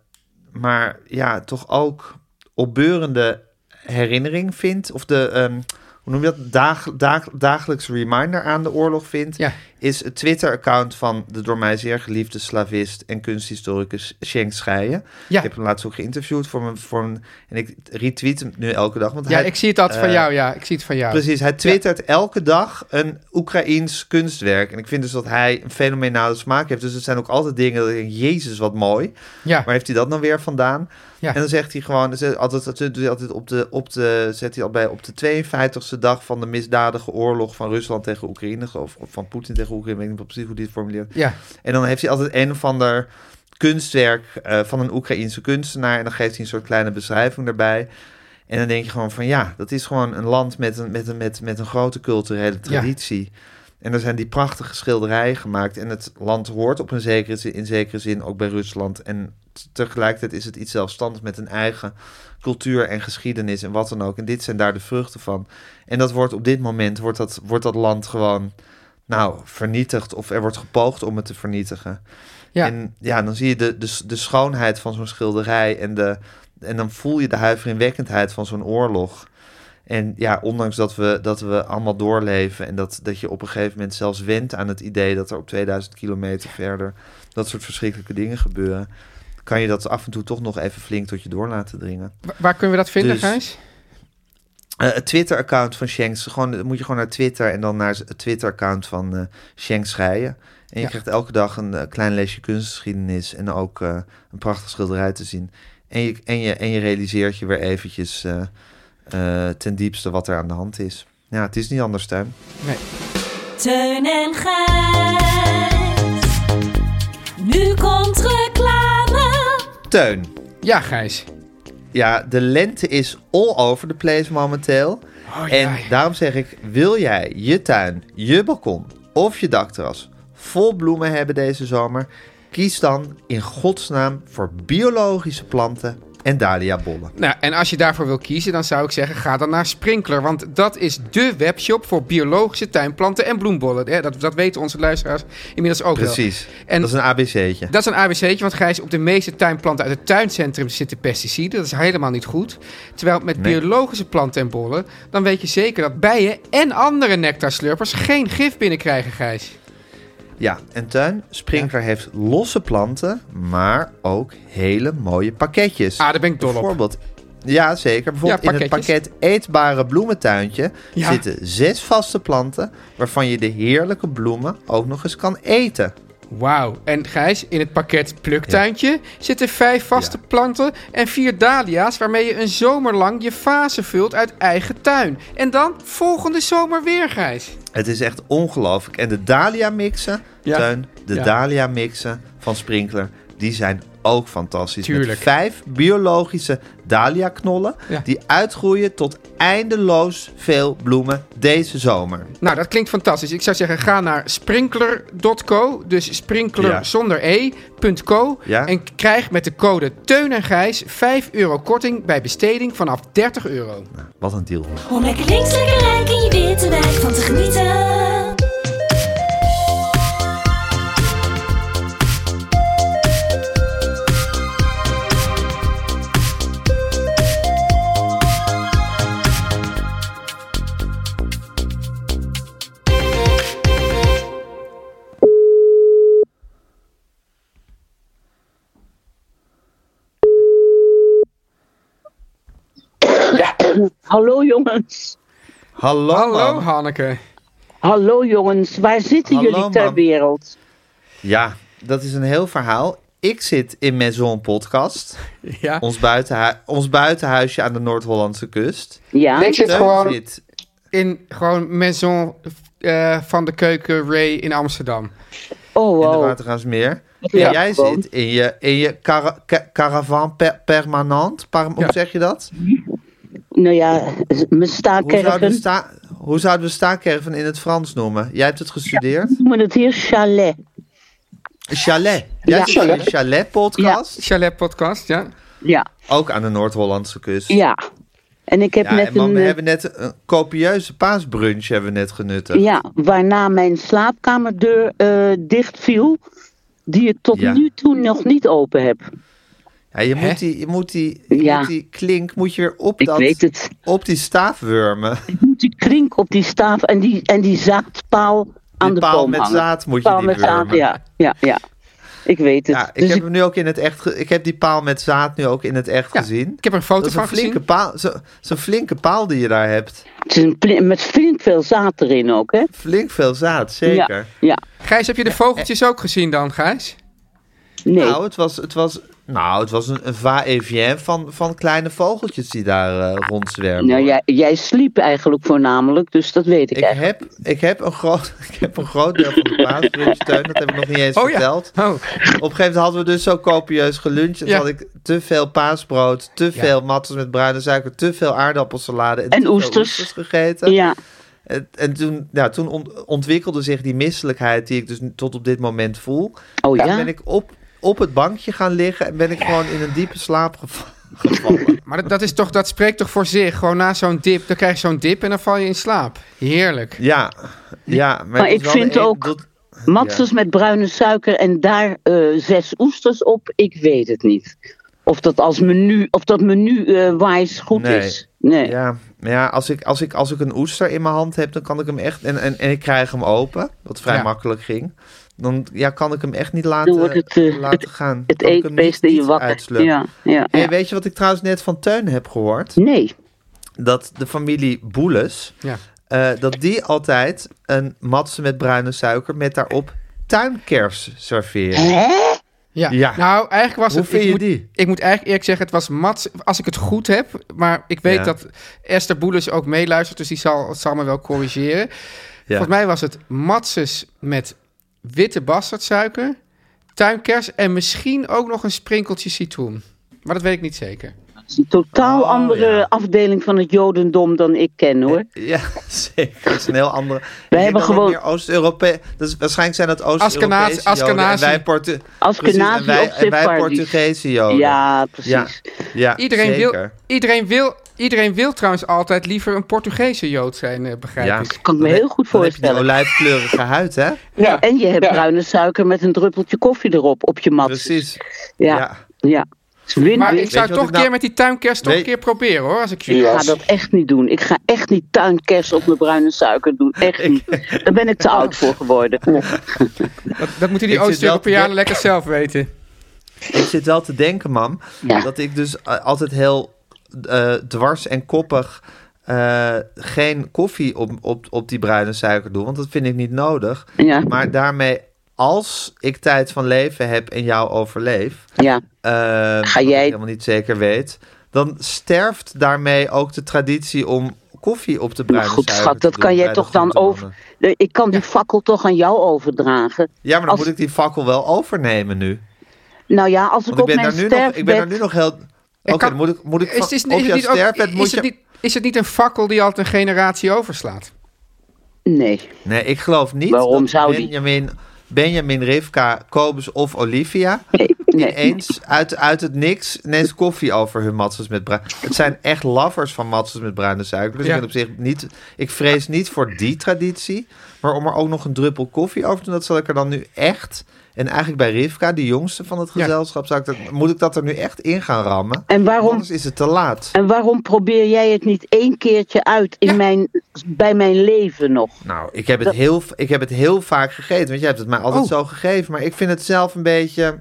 maar ja, toch ook opbeurende herinnering vind, of de, ehm, hoe noem je dat, Dag, dag, dagelijks reminder aan de oorlog vind, Ja. Is het Twitter-account van de door mij zeer geliefde slavist en kunsthistoricus Schenk Scheijen. Ja. Ik heb hem laatst ook geïnterviewd voor mijn, voor een, en ik retweet hem nu elke dag. Want Ja, hij, ik zie het altijd van eh, jou. Ja, ik zie het van jou. Precies, hij twittert elke dag een Oekraïens kunstwerk. En ik vind dus dat hij een fenomenale smaak heeft. Dus het zijn ook altijd dingen dat ik denk, jezus, wat mooi. Ja, Waar heeft hij dat nou weer vandaan? Ja. En dan zegt hij gewoon, zet- altijd, dat doet hij altijd op de, op de, zet hij al bij op de 52e dag van de misdadige oorlog van Rusland tegen Oekraïne, of van Poetin tegen Ik weet niet precies hoe het formuleert. ja, En dan heeft hij altijd een of ander kunstwerk eh, van een Oekraïense kunstenaar. En dan geeft hij een soort kleine beschrijving daarbij. En dan denk je gewoon van ja, dat is gewoon een land met een, met een, met, met een grote culturele traditie. En er zijn die prachtige schilderijen gemaakt. En het land hoort op een zekere zin, in zekere zin ook bij Rusland. En tegelijkertijd is het iets zelfstandigs met een eigen cultuur en geschiedenis en wat dan ook. En dit zijn daar de vruchten van. En dat wordt op dit moment, wordt dat, wordt dat land gewoon, nou, vernietigd. Of er wordt gepoogd om het te vernietigen. Ja. En ja, dan zie je de, de, de schoonheid van zo'n schilderij en, de, en dan voel je de huiveringwekkendheid van zo'n oorlog. En ja, ondanks dat we, dat we allemaal doorleven en dat, dat je op een gegeven moment zelfs went aan het idee dat er op 2000 kilometer verder dat soort verschrikkelijke dingen gebeuren, kan je dat af en toe toch nog even flink tot je door laten dringen. Wa- Waar kunnen we dat vinden, Dus- Gijs? Eh, het Twitter-account van Shanks, gewoon, dan moet je gewoon naar Twitter en dan naar het Twitter-account van eh Shanks Schrijen. En je Ja. krijgt elke dag een eh, klein lesje kunstgeschiedenis en ook eh, een prachtig schilderij te zien. En je, en, je, en je realiseert je weer eventjes eh, eh, ten diepste wat er aan de hand is. Ja, het is niet anders, Tuin. Nee. Teun en Gijs. Nu komt reclame. Teun. Ja, Gijs. Ja, de lente is all over the place momenteel. Oh, En ja. daarom zeg ik, wil jij je tuin, je balkon of je dakterras vol bloemen hebben deze zomer? Kies dan in godsnaam voor biologische planten en dahliabollen. Nou, en als je daarvoor wil kiezen, dan zou ik zeggen, ga dan naar Sprinkler. Want dat is dé webshop voor biologische tuinplanten en bloembollen. Hè, Dat, dat weten onze luisteraars inmiddels ook wel. Precies. Dat is een ABC'tje. Dat is een ABC'tje, want Gijs, op de meeste tuinplanten uit het tuincentrum zitten pesticiden. Dat is helemaal niet goed. Terwijl met Nee. biologische planten en bollen, dan weet je zeker dat bijen en andere nectarslurpers geen gif binnenkrijgen, Gijs. Ja, en tuin, Sprinkler heeft losse planten, maar ook hele mooie pakketjes. Ah, daar ben ik dol op. Bijvoorbeeld, ja zeker. Bijvoorbeeld Ja, in het pakket eetbare bloementuintje Ja. zitten zes vaste planten, waarvan je de heerlijke bloemen ook nog eens kan eten. Wauw. En Gijs, in het pakket pluktuintje zitten vijf vaste Ja. planten en vier dahlia's waarmee je een zomer lang je fase vult uit eigen tuin. En dan volgende zomer weer, Gijs. Het is echt ongelooflijk. En de Dahlia mixen, Ja. Teun, de. Dahlia mixen van Sprinkler, die zijn ook fantastisch. Tuurlijk. Met vijf biologische Dahlia knollen, Ja. die uitgroeien tot eindeloos veel bloemen deze zomer. Nou, dat klinkt fantastisch. Ik zou zeggen, ga naar sprinkler.co. Dus sprinkler Ja. zonder e.co. Ja. En krijg met de code Teun en Gijs 5 euro korting bij besteding vanaf 30 euro. Wat een deal. Om lekker links, lekker rijk in je witte wijk van te genieten. Hallo jongens. Hallo, Hallo. Hanneke. Hallo jongens, waar zitten Hallo, jullie ter wereld? Ja, dat is een heel verhaal. Ik zit in Maison Podcast, Ja. ons, ons buitenhuisje aan de Noord-Hollandse kust. Ja, Ik zit Teun gewoon zit- in gewoon Maison eh, van de Keuken Ray in Amsterdam. oh in de wow. En jij gewoon. zit in je, in je cara- ca- caravan per- permanent. Par- hoe zeg je dat? Nou ja, mijn Hoe zouden, we staakerven sta- hoe zouden we staakerven in het Frans noemen? Jij hebt het gestudeerd? noemen het hier chalet. Chalet. Jij Ja. Chalet podcast. Chalet podcast, ja. Ja, Ook aan de Noord-Hollandse kust. ja. En ik heb Ja, net en man, een... we eh, hebben net een copieuze paasbrunch hebben we net genuttigd. Ja, waarna mijn slaapkamerdeur eh dicht viel, die ik tot Ja. nu toe nog niet open heb. Ja, je, Hè? moet die, je, moet die, je Ja. moet die klink moet je weer op, Ik dat, weet het. op die staafwurmen. Ik moet die krink op die staaf en die, en die zaadpaal aan Die de paal boom met hangen. zaad moet je paal die met zaad, wurmen. ja, ja, ja. Ik weet het. Ja, ik Dus heb hem nu ook in het echt. ge- Ik heb die paal met zaad nu ook in het echt Ja, gezien. Ik heb er een foto Dat is van een flinke gezien. paal. zo- Zo'n flinke paal die je daar hebt. Het is een pli- met flink veel zaad erin ook, hè? Flink veel zaad, zeker. Ja, ja. Gijs, heb je de vogeltjes ook gezien dan, Gijs? Nee. Nou, het was, het was, nou, het was een, een va-et-vient van, van kleine vogeltjes die daar eh, rondzwermen. nou, jij, jij sliep eigenlijk voornamelijk, dus dat weet ik, Ik eigenlijk. heb, ik, heb een groot, ik heb een groot deel van de paasbrunch steun, dat heb ik nog niet eens Oh ja. verteld. Oh, Op een gegeven moment hadden we dus zo copieus geluncht. En Ja. had ik te veel paasbrood, te veel mattels met bruine suiker, te veel aardappelsalade en, En te veel oesters. oesters gegeten. Ja, En, en toen, ja, toen ont- ontwikkelde zich die misselijkheid die ik dus tot op dit moment voel. Oh Toen ja? ben ik op, op het bankje gaan liggen en ben ik gewoon in een diepe slaap gev- gevallen. Maar dat, dat, is toch, dat spreekt toch voor zich? Gewoon na zo'n dip, dan krijg je zo'n dip en dan val je in slaap. Heerlijk. Ja, ja. Maar, ik vind een- ook- dat- Matzes met bruine suiker en daar eh, zes oesters op, ik weet het niet. Of dat als menu, of dat menu eh wise goed Nee. is. Nee. Ja, maar ja als, ik, als, ik, als ik een oester in mijn hand heb, dan kan ik hem echt... En, en, en ik krijg hem open, wat vrij Ja. makkelijk ging. Dan ja, kan ik hem echt niet laten, het, eh, laten gaan. Het eetbeest niet- in je wakker. Ja, ja, Hey, ja. weet je wat ik trouwens net van Teun heb gehoord? Nee. Dat de familie Boeles, Ja. eh, dat die altijd een matse met bruine suiker met daarop tuinkers serveren. Ja. Ja. Nou, eigenlijk was Hoe het... vind ik je moet, die? Ik moet eigenlijk eerlijk zeggen, het was Mats... Als ik het goed heb, maar ik weet Ja. dat Esther Boelens ook meeluistert... dus die zal, zal me wel corrigeren. Ja. Volgens mij was het Matses met witte bastardsuiker, tuinkers... en misschien ook nog een sprinkeltje citroen. Maar dat weet ik niet zeker. Het is een totaal Oh, andere ja. afdeling van het Jodendom dan ik ken hoor. Ja, zeker. Dat is een heel andere. Wij hebben dat het gewoon- meer Oost-Europees. Dus waarschijnlijk zijn dat Oost-Europese Joden. En wij, Portu Askenazi Precies, en wij, en wij. Portugese Joden. Ja, precies. ja Iedereen wil, zeker. iedereen, wil, iedereen wil trouwens altijd liever een Portugese Jood zijn, eh, begrijp Ja. ik. Kan ik me heel goed dan heb je die voorstellen. olijfkleurige huid, hè? Ja. En je hebt Ja. bruine suiker met een druppeltje koffie erop op je mat. Precies. Ja, Ja. Maar ik zou je toch een ik nou- keer met die tuinkers toch een keer proberen hoor, als ik Ik jullie ga dat echt niet doen. Ik ga echt niet tuinkers op mijn bruine suiker doen. Echt niet. Daar ben ik te oud voor geworden. Dat, dat moeten die Ik Oost-Europeanen lekker zelf weten. Ik zit wel te denken, mam, Ja. dat ik dus eh, altijd heel eh, dwars en koppig eh, geen koffie op, op, op die bruine suiker doe, want dat vind ik niet nodig. Ja, Maar daarmee, als ik tijd van leven heb en jou overleef, ja. eh, wat jij- ik helemaal niet zeker weet, dan sterft daarmee ook de traditie om koffie op de bruine Maar goed, suiker schat, dat doen kan jij toch dan over. Ik kan die fakkel toch aan jou overdragen. Ja, maar dan Als- moet ik die fakkel wel overnemen nu. Nou ja, als ik Want ik op ben, mijn nog, ik ben daar sterfbed... nu nog heel... Oké, moet ik, moet ik Is, is, is, sterfbed moet is, je... het niet, is het niet een fakkel die altijd een generatie overslaat? Nee. Nee, ik geloof niet Waarom dat zou die? Benjamin, Benjamin, Rivka, Kobus of Olivia Nee, nee. ineens uit, uit het niks ineens koffie over hun matzes met bruin. Het zijn echt lovers van matzes met bruine suiker. Dus Ja. ik ben op zich niet... Ik vrees niet voor die traditie. Maar om er ook nog een druppel koffie over te doen, dat zal ik er dan nu echt... En eigenlijk bij Rivka, de jongste van het Ja. gezelschap, zou ik dat, moet ik dat er nu echt in gaan rammen. En waarom, Anders is het te laat. en waarom probeer jij het niet één keertje uit in Ja. mijn, bij mijn leven nog? Nou, ik heb, het heel, ik heb het heel vaak gegeten. Want jij hebt het mij altijd Oh. zo gegeven. Maar ik vind het zelf een beetje...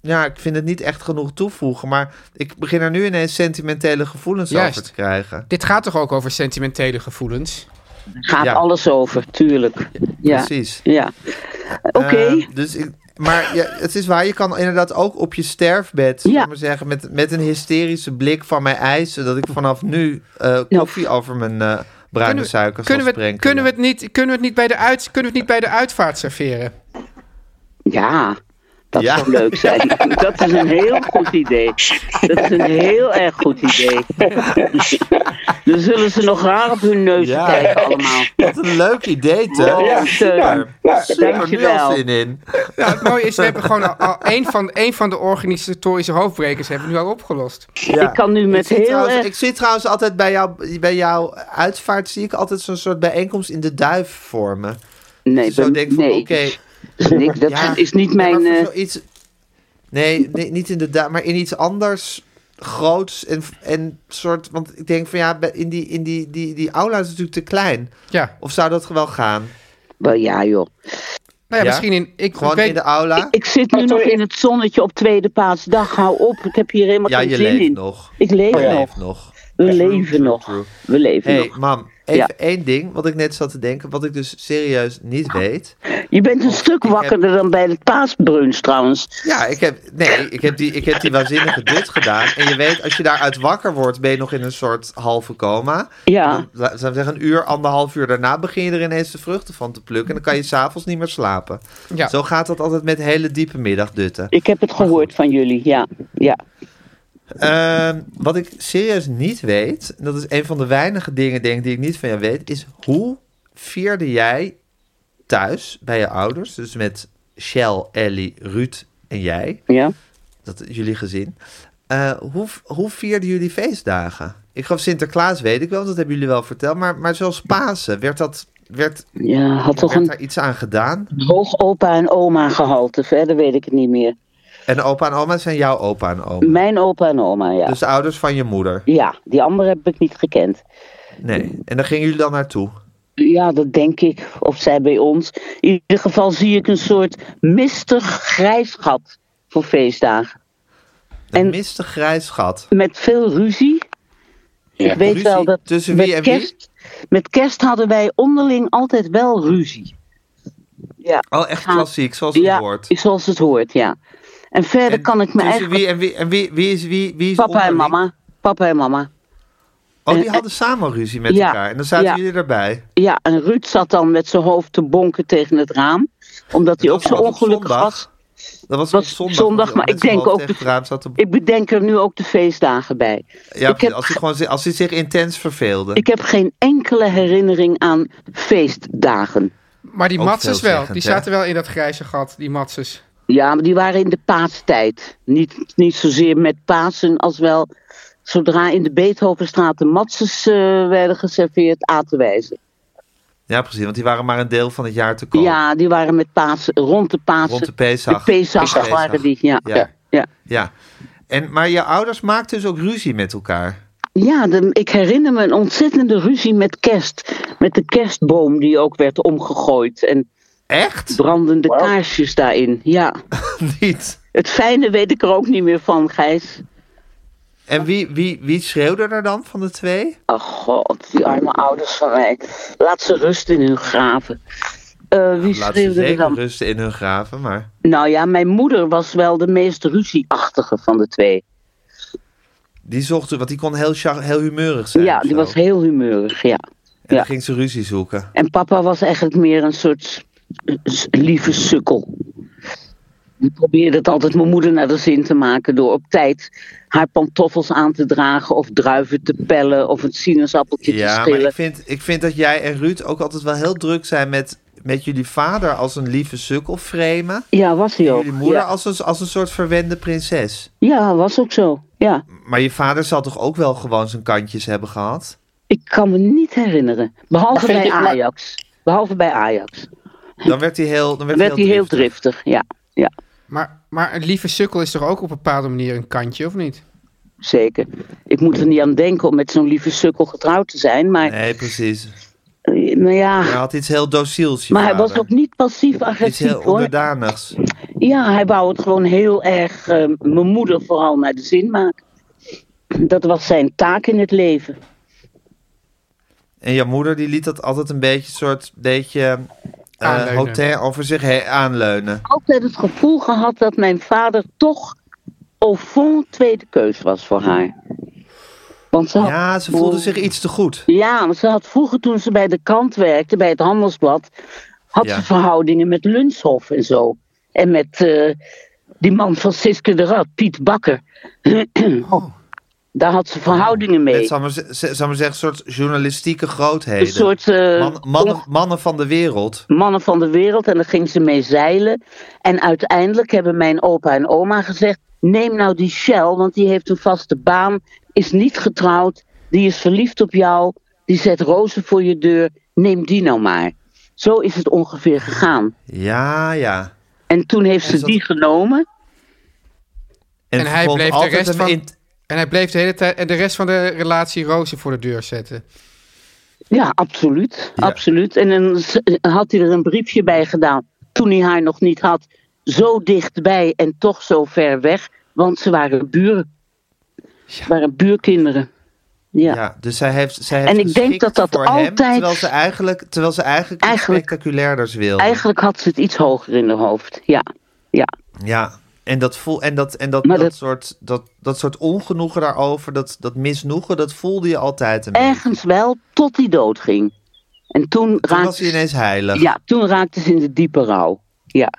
Ja, ik vind het niet echt genoeg toevoegen. Maar ik begin er nu ineens sentimentele gevoelens Juist. over te krijgen. Dit gaat toch ook over sentimentele gevoelens? Gaat Ja. alles over, tuurlijk. Ja, Precies. ja. Oké. Eh, dus ik, maar ja, het is waar, je kan inderdaad ook op je sterfbed, Ja. ja. maar zeggen, met, met een hysterische blik van mij eisen dat ik vanaf nu eh, koffie over mijn eh, bruine Kunnen we- suiker Kunnen zal we, sprenkelen. kunnen, we het niet, kunnen, we het niet bij de uit, kunnen we het niet bij de uitvaart serveren? Ja, dat Ja. zou leuk zijn. dat is een heel goed idee. Dat is een heel erg goed idee. Dan zullen ze nog raar op hun neus Ja. kijken allemaal. Wat een leuk idee, Teun. Wow, Ja. Teun. Ja. Dankjewel. zin in. Ja, het mooie is, we hebben gewoon al, al een, van, een van de organisatorische hoofdbrekers hebben we nu al opgelost. Ja. Ik kan nu met ik heel trouwens, erg... Ik zie trouwens altijd bij, jou, bij jouw uitvaart, zie ik altijd zo'n soort bijeenkomst in de duif vormen. Nee, Dus zo denk van, nee, oké, Dat ja, is niet ja, mijn... voor eh, nee, nee, niet in de duif, maar in iets anders groots en, en soort, want ik denk van ja, in die, in die, die, die aula is het natuurlijk te klein. Ja, Of zou dat wel gaan? wel, ja joh. nou ja, Ja? misschien in... Ik Gewoon weet, in de aula? Ik zit nu Maar nog sorry. in het zonnetje op tweede paasdag. Hou op, ik heb hier helemaal Ja, geen je zin leeft in. nog. Ik leef Je nog. leeft nog. We leven nog. We leven hey, nog. mam, even Ja. één ding wat ik net zat te denken, wat ik dus serieus niet weet. Je bent een stuk wakkerder dan bij het paasbrunch trouwens. Ja, ik heb, nee, ik heb, die, ik heb die waanzinnige dut gedaan. En je weet, als je daaruit wakker wordt, ben je nog in een soort halve coma. Ja, zou ik zeggen, een uur, anderhalf uur daarna begin je er ineens de vruchten van te plukken. En dan kan je s'avonds niet meer slapen. ja. Zo gaat dat altijd met hele diepe middagdutten. ik heb het gehoord van jullie. Ja, ja. Ehm, wat ik serieus niet weet, dat is een van de weinige dingen denk die ik niet van jou weet, is hoe vierde jij thuis bij je ouders, dus met Shell, Ellie, Ruud en jij, Ja. dat jullie gezin, eh, hoe, hoe vierden jullie feestdagen? Ik geloof Sinterklaas weet ik wel, dat hebben jullie wel verteld, maar, maar zoals Pasen, werd, dat, werd, Ja, had toch werd een daar iets aan gedaan? hoog opa en oma gehalte. Verder weet ik het niet meer. En opa en oma zijn jouw opa en oma. Mijn opa en oma, ja. Dus de ouders van je moeder. Ja, die andere heb ik niet gekend. Nee. En daar gingen jullie dan naartoe? Ja, dat denk ik. Of zij bij ons. In ieder geval zie ik een soort mistig grijs gat voor feestdagen. Een En- mistig grijs gat. Met veel ruzie. ik weet Ruzie wel dat tussen met wie en wie? kerst, met kerst hadden wij onderling altijd wel ruzie. Ja, Oh, echt Ja. klassiek, zoals het ja hoort. zoals het hoort, ja. En verder En kan ik me eigenlijk... wie en wie en wie, wie is wie, wie is Papa en mama. Papa en mama. Oh, die En- hadden samen ruzie met Ja, elkaar. En dan zaten ja. jullie erbij. Ja, en Ruud zat dan met zijn hoofd te bonken tegen het raam. Omdat hij ook zo ongelukkig zondag. was. Dat was, Was op zondag. maar ik denk ook de-. Ik bedenk er nu ook de feestdagen bij. Ja, ik, heb, als, hij gewoon, als hij zich intens verveelde. ik heb geen enkele herinnering aan feestdagen. Maar die matses wel, die hè? zaten wel in dat grijze gat, die matses. Ja, maar die waren in de paastijd. Niet, niet zozeer met Pasen als wel zodra in de Beethovenstraat de matzes eh, werden geserveerd, aten wij ze. Ja, precies. Want die waren maar een deel van het jaar te koop. Ja, die waren met Pasen, rond de Pasen. Rond de Pesach. De Pesach Pesach. waren die, ja. Ja. ja. ja. Ja. En, maar je ouders maakten dus ook ruzie met elkaar. Ja, de- ik herinner me een ontzettende ruzie met kerst. Met de kerstboom die ook werd omgegooid. En Echt? brandende kaarsjes daarin. Ja. Niet. Het fijne weet ik er ook niet meer van, Gijs. En wie, wie, wie schreeuwde er dan van de twee? Oh god, die arme ouders van mij. Laat ze rusten in hun graven. Eh, wie Laat ze schreeuwde er zeker dan? rusten in hun graven, maar... Nou ja, mijn moeder was wel de meest ruzieachtige van de twee. Die zocht, want die kon heel, char- heel humeurig zijn. ja, die zo. was heel humeurig, ja. En ja. dan ging ze ruzie zoeken. En papa was eigenlijk meer een soort lieve sukkel. Die probeerde het altijd mijn moeder naar de zin te maken door op tijd haar pantoffels aan te dragen of druiven te pellen of een sinaasappeltje te Ja, maar schillen. ik vind, ik vind dat jij en Ruud ook altijd wel heel druk zijn met, met jullie vader als een lieve sukkel framen. Ja, was hij En ook. jullie moeder Ja. als, een, als een soort verwende prinses. ja, was ook zo. Ja. Maar je vader zal toch ook wel gewoon zijn kantjes hebben gehad? Ik kan me niet herinneren. Behalve bij Ajax. Behalve bij Ajax. Dan werd hij heel, dan werd werd hij heel driftig. driftig, ja. Ja, Maar, maar een lieve sukkel is toch ook op een bepaalde manier een kantje, of niet? zeker. Ik moet er niet aan denken om met zo'n lieve sukkel getrouwd te zijn. Maar, Nee, precies. eh, maar ja, Hij had iets heel dociels, maar hij was ook niet Iets passief-agressief heel hoor. onderdanigs. Ja, hij wou het gewoon heel erg, eh, mijn moeder vooral, naar de zin maken. Dat was zijn taak in het leven. En jouw moeder die liet dat altijd een beetje soort beetje eh hotel over zich heen aanleunen. Altijd het gevoel gehad dat mijn vader toch au fond tweede keus was voor haar. Want ze Ja, ze voelde zich iets te goed. Ja, maar ze had vroeger toen ze bij de krant werkte, bij het Handelsblad, had Ja. ze verhoudingen met Lunshoff en zo. En met eh, die man van Siske de Rad, Piet Bakker. Daar had ze verhoudingen mee. Met, zal maar, zal zeggen, een soort journalistieke grootheden. Een soort eh, Man- mannen, van de wereld. mannen van de wereld en daar ging ze mee zeilen. En uiteindelijk hebben mijn opa en oma gezegd: neem nou die Shell, want die heeft een vaste baan, is niet getrouwd, die is verliefd op jou, die zet rozen voor je deur, neem die nou maar. Zo is het ongeveer gegaan. Ja, ja. En toen heeft ze die genomen. En, En hij bleef de rest van- in- En hij bleef de hele tijd en de rest van de relatie rozen voor de deur zetten. Ja, absoluut. Ja. absoluut. En dan had hij er een briefje bij gedaan toen hij haar nog niet had. Zo dichtbij en toch zo ver weg, want ze waren buren. Ze waren buurkinderen. Ja. Ja, dus zij heeft, zij heeft En ik denk dat dat hem, altijd- terwijl ze eigenlijk, terwijl ze eigenlijk, iets Eigenlijk- spectaculaarders wilde. Eigenlijk had ze het iets hoger in haar hoofd. Ja, ja. Ja, en dat, voel, en dat, en dat, dat, dat- soort, dat, dat soort ongenoegen daarover, dat, dat misnoegen, dat voelde je altijd een beetje. Ergens wel, tot hij doodging. En toen Toen was raakte, hij ineens heilig. ja, toen raakte ze in de diepe rouw. Ja.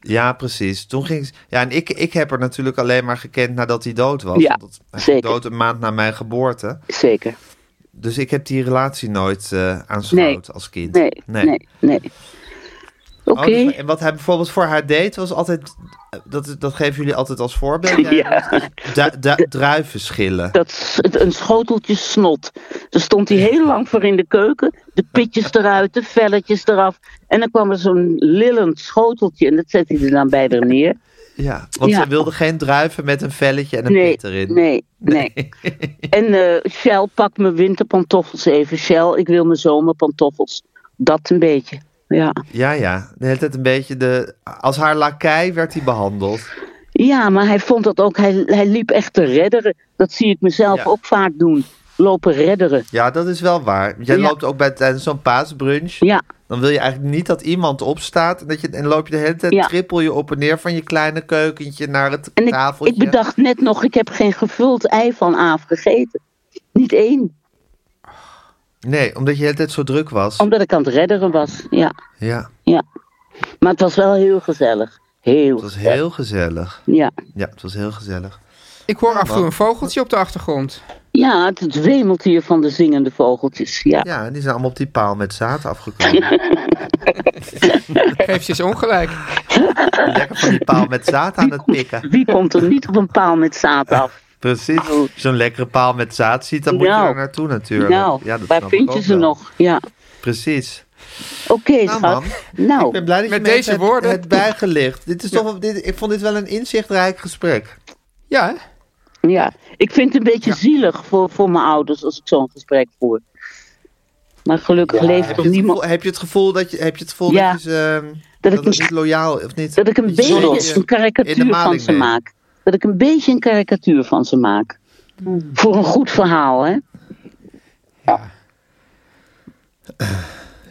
Ja, precies. Toen ging ze- Ja, en ik, ik heb er natuurlijk alleen maar gekend nadat hij dood was. Ja, hij zeker. dood een maand na mijn geboorte. Zeker. Dus ik heb die relatie nooit eh aanschouwd als kind. Nee, nee, nee. Oké. Oh, dus- en wat hij bijvoorbeeld voor haar deed, was altijd... Dat, dat geven jullie altijd als voorbeeld. Ja. Du- du- druiven schillen. Dat een schoteltje snot. Daar stond hij heel lang voor in de keuken. De pitjes eruit, de velletjes eraf. En dan kwam er zo'n lillend schoteltje. En dat zette hij er dan bij er neer. Ja, want Ja. ze wilde geen druiven met een velletje en een Nee, pit erin. nee, nee. En eh Shell, pak mijn winterpantoffels even. Shell, ik wil mijn zomerpantoffels. Dat een beetje. Ja. Ja, ja. De hele tijd een beetje de... Als haar lakij werd hij behandeld. ja, maar hij vond dat ook. Hij, hij liep echt te redderen. Dat zie ik mezelf Ja. ook vaak doen. Lopen redderen. Ja, dat is wel waar. Jij Ja. loopt ook bij tijdens zo'n paasbrunch. Ja, Dan wil je eigenlijk niet dat iemand opstaat. En, dat je, en loop je de hele tijd, Ja. trippel je op en neer van je kleine keukentje naar het en ik, tafeltje. ik bedacht net nog, ik heb geen gevuld ei van Aaf gegeten. Niet één. Nee, omdat je de hele tijd zo druk was. Omdat ik aan het redderen was. Ja, Ja, ja. Maar het was wel heel gezellig. Heel het was gezellig. heel gezellig. Ja. Ja, het was heel gezellig. Ik hoor af en toe een vogeltje op de achtergrond. ja, het, het wemelt hier van de zingende vogeltjes. Ja. Ja, die zijn allemaal op die paal met zaad afgekomen. Geef je eens ongelijk. Lekker van die paal met zaad aan het pikken. Wie komt er niet op een paal met zaad af? Precies. Als je zo'n lekkere paal met zaad ziet, dan moet je Nou. er naartoe natuurlijk. Nou, ja, dat waar vind je ze wel. nog? Ja. Precies. Oké, Nou, schat. man. Nou, Ik ben blij dat Met je me deze hebt- woorden. het bijgelicht. Dit is toch, dit, ik vond dit wel een inzichtrijk gesprek. Ja, hè? ja. Ik vind het een beetje zielig voor, voor mijn ouders als ik zo'n gesprek voer. Maar gelukkig leeft Heb er niemand. gevoel, heb je het gevoel dat je, heb je het gevoel Ja. dat je ze, Dat dat, ik niet loyaal of niet? Dat ik een beetje een karikatuur van ze maak. Dat ik een beetje een karikatuur van ze maak. Voor een goed verhaal, hè?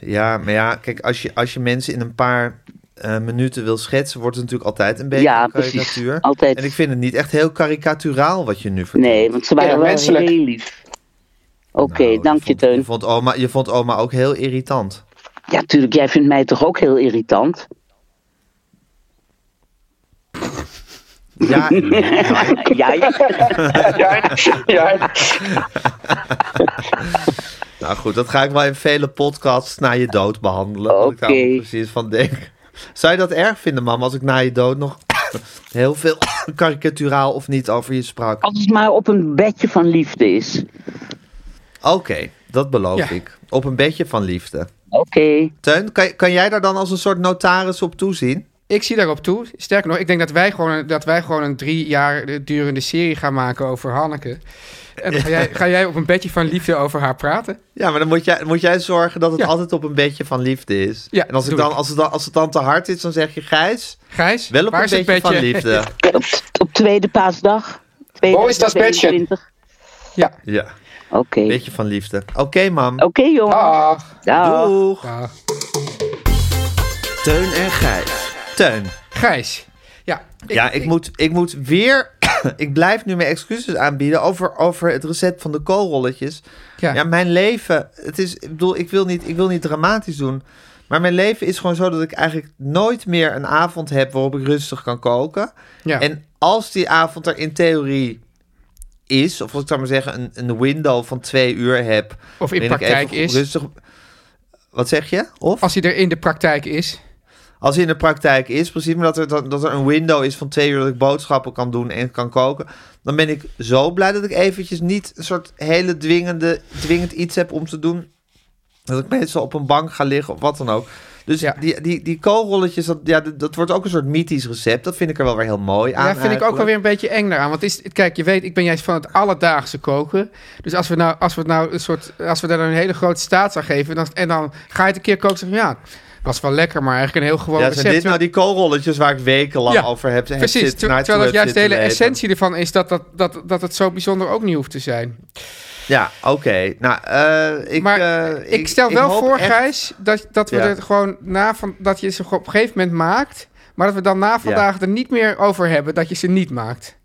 Ja, maar ja, kijk, als je, als je mensen in een paar eh, minuten wil schetsen, wordt het natuurlijk altijd een beetje Ja, een precies. karikatuur. Altijd. En ik vind het niet echt heel karikaturaal wat je nu vertelt. Nee, want ze waren Ja, wel menselijk. heel lief. Oké, Nou, dank je, vond, Teun. Je vond, oma, je vond oma ook heel irritant. Ja, tuurlijk, jij vindt mij toch ook heel irritant? Ja, nee. ja, ja. ja. nou goed, dat ga ik wel in vele podcasts na je dood behandelen. Wat ik daar Oké. allemaal precies van denk. Zou je dat erg vinden, mam, als ik na je dood nog heel veel karikaturaal of niet over je sprak? Als het maar op een bedje van liefde is. Oké, dat beloof Ja. ik. Op een bedje van liefde. Oké. Teun, kan, kan jij daar dan als een soort notaris op toezien? Ik zie daarop toe. Sterker nog, ik denk dat wij gewoon, een- dat wij gewoon een drie jaar durende serie gaan maken over Hanneke. En dan ga jij, ga jij op een bedje van liefde over haar praten? Ja, maar dan moet jij, moet jij zorgen dat het Ja. altijd op een bedje van liefde is. Ja, en als, ik doe dan, ik. als, het dan, als het dan te hard is, dan zeg je Gijs, Gijs, wel op waar een is het bedje van liefde. Op, op tweede paasdag. Waar is dat bedje? 2022. Ja. Ja, Oké. bedje van liefde. Oké, mam. Oké, jongen. Ach, Dag. Doeg. ach. Teun en Gijs. Teun. Gijs. Ja, ja, ik, moet, ik moet weer... ik blijf nu mijn excuses aanbieden over, over het recept van de koolrolletjes. Ja. Ja, mijn leven... Het is, ik bedoel, ik wil, niet, ik wil niet dramatisch doen. Maar mijn leven is gewoon zo dat ik eigenlijk nooit meer een avond heb waarop ik rustig kan koken. Ja. En als die avond er in theorie is, of wat ik zou maar zeggen, een, een window van twee uur heb. Of in ik praktijk even is. Rustig, wat zeg je? Of? Als hij er in de praktijk is. Als in de praktijk is, precies, maar dat er, dat, dat er een window is van twee uur dat ik boodschappen kan doen en kan koken, dan ben ik zo blij dat ik eventjes niet een soort hele dwingende, dwingend iets heb om te doen. Dat ik meestal op een bank ga liggen of wat dan ook. Dus Ja. die, die, die koolrolletjes, dat, ja, dat, dat wordt ook een soort mythisch recept. Dat vind ik er wel weer heel mooi aan. Ja, vind ik ook wel weer een beetje eng daaraan. Want is, kijk, je weet, ik ben juist van het alledaagse koken. Dus als we nou, als we nou een soort, als we daar een hele grote staat aan geven, dan, en dan ga je het een keer koken, zeg je, ja, was wel lekker, maar eigenlijk een heel gewoon Ja, recept. zijn dit nou die koolrolletjes waar ik wekenlang Ja, over heb, heb Precies, ter- terwijl het juist de hele essentie ervan is dat, dat, dat, dat het zo bijzonder ook niet hoeft te zijn. Ja, oké. Nou, eh, ik, maar eh, ik, stel wel voor, echt- Gijs, dat, dat we Ja. er gewoon na van, dat je ze op een gegeven moment maakt, maar dat we dan na vandaag er niet meer over hebben dat je ze niet maakt.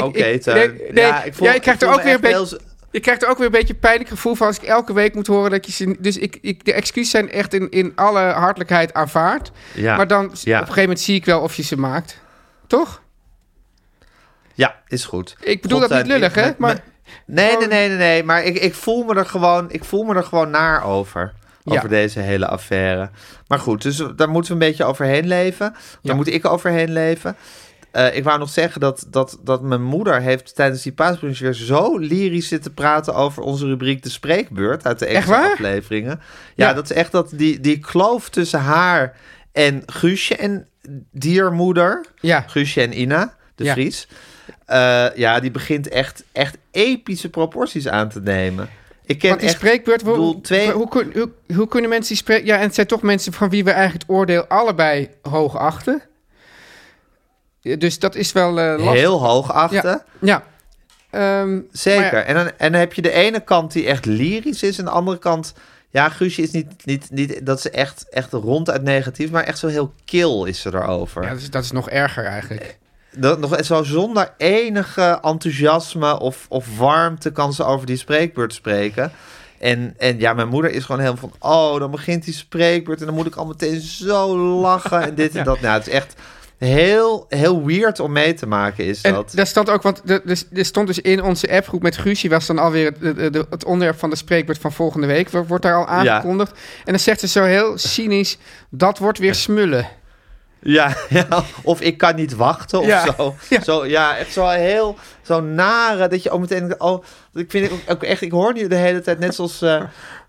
Oké, nee, nee, ja, ik voel, ja, ik krijg er ook weer een beetje. Je krijgt er ook weer een beetje een pijnlijk gevoel van als ik elke week moet horen dat je ze. Dus ik, ik, de excuses zijn echt in, in alle hartelijkheid aanvaard. Ja. Maar dan Ja. op een gegeven moment zie ik wel of je ze maakt. Toch? Ja, is goed. Ik bedoel God, dat niet lullig, hè? Maar Nee, nee, nee, nee, nee. Maar ik, ik, voel me er gewoon, ik voel me er gewoon naar over. Ja. Over deze hele affaire. Maar goed, dus daar moeten we een beetje overheen leven. Daar moet ik overheen leven. Eh, ik wou nog zeggen dat, dat, dat mijn moeder heeft tijdens die paasbrunch weer zo lyrisch zitten praten over onze rubriek De Spreekbeurt uit de extra afleveringen. Ja, Ja. dat is echt dat die, die kloof tussen haar en Guusje en diermoeder. ja, Guusje en Ina, de Ja. Vries. Eh, ja, die begint echt, echt epische proporties aan te nemen. Ik ken want die echt... spreekbeurt... Hoe, twee- hoe, hoe, hoe kunnen mensen die spreken... Ja, en het zijn toch mensen van wie we eigenlijk het oordeel allebei hoog achten. Dus dat is wel eh lastig. heel hoog achten. Ja. Ja. Ehm, Zeker. ja, En, dan, en dan heb je de ene kant die echt lyrisch is. En de andere kant... Ja, Guusje is niet... niet, niet dat ze echt, echt ronduit negatief... maar echt zo heel kil is ze erover. ja, dat, is, dat is nog erger eigenlijk. Dat, nog, zo zonder enige enthousiasme of, of warmte kan ze over die spreekbeurt spreken. En, en ja, mijn moeder is gewoon helemaal van... Oh, dan begint die spreekbeurt en dan moet ik al meteen zo lachen en dit en dat. Nou, het is echt heel, heel weird om mee te maken is En dat. daar stond ook, want er, stond dus in onze appgroep met Guusje, was dan alweer het, het, onderwerp van de spreekbeurt van volgende week, wo- wordt daar al aangekondigd. En dan zegt ze zo heel cynisch, dat wordt weer smullen. Ja, ja, of ik kan niet wachten of Ja, zo. ja. Zo, ja, echt zo heel, zo nare, dat je ook meteen, oh, ik vind het ook, ook echt, ik hoor nu de hele tijd, net zoals eh,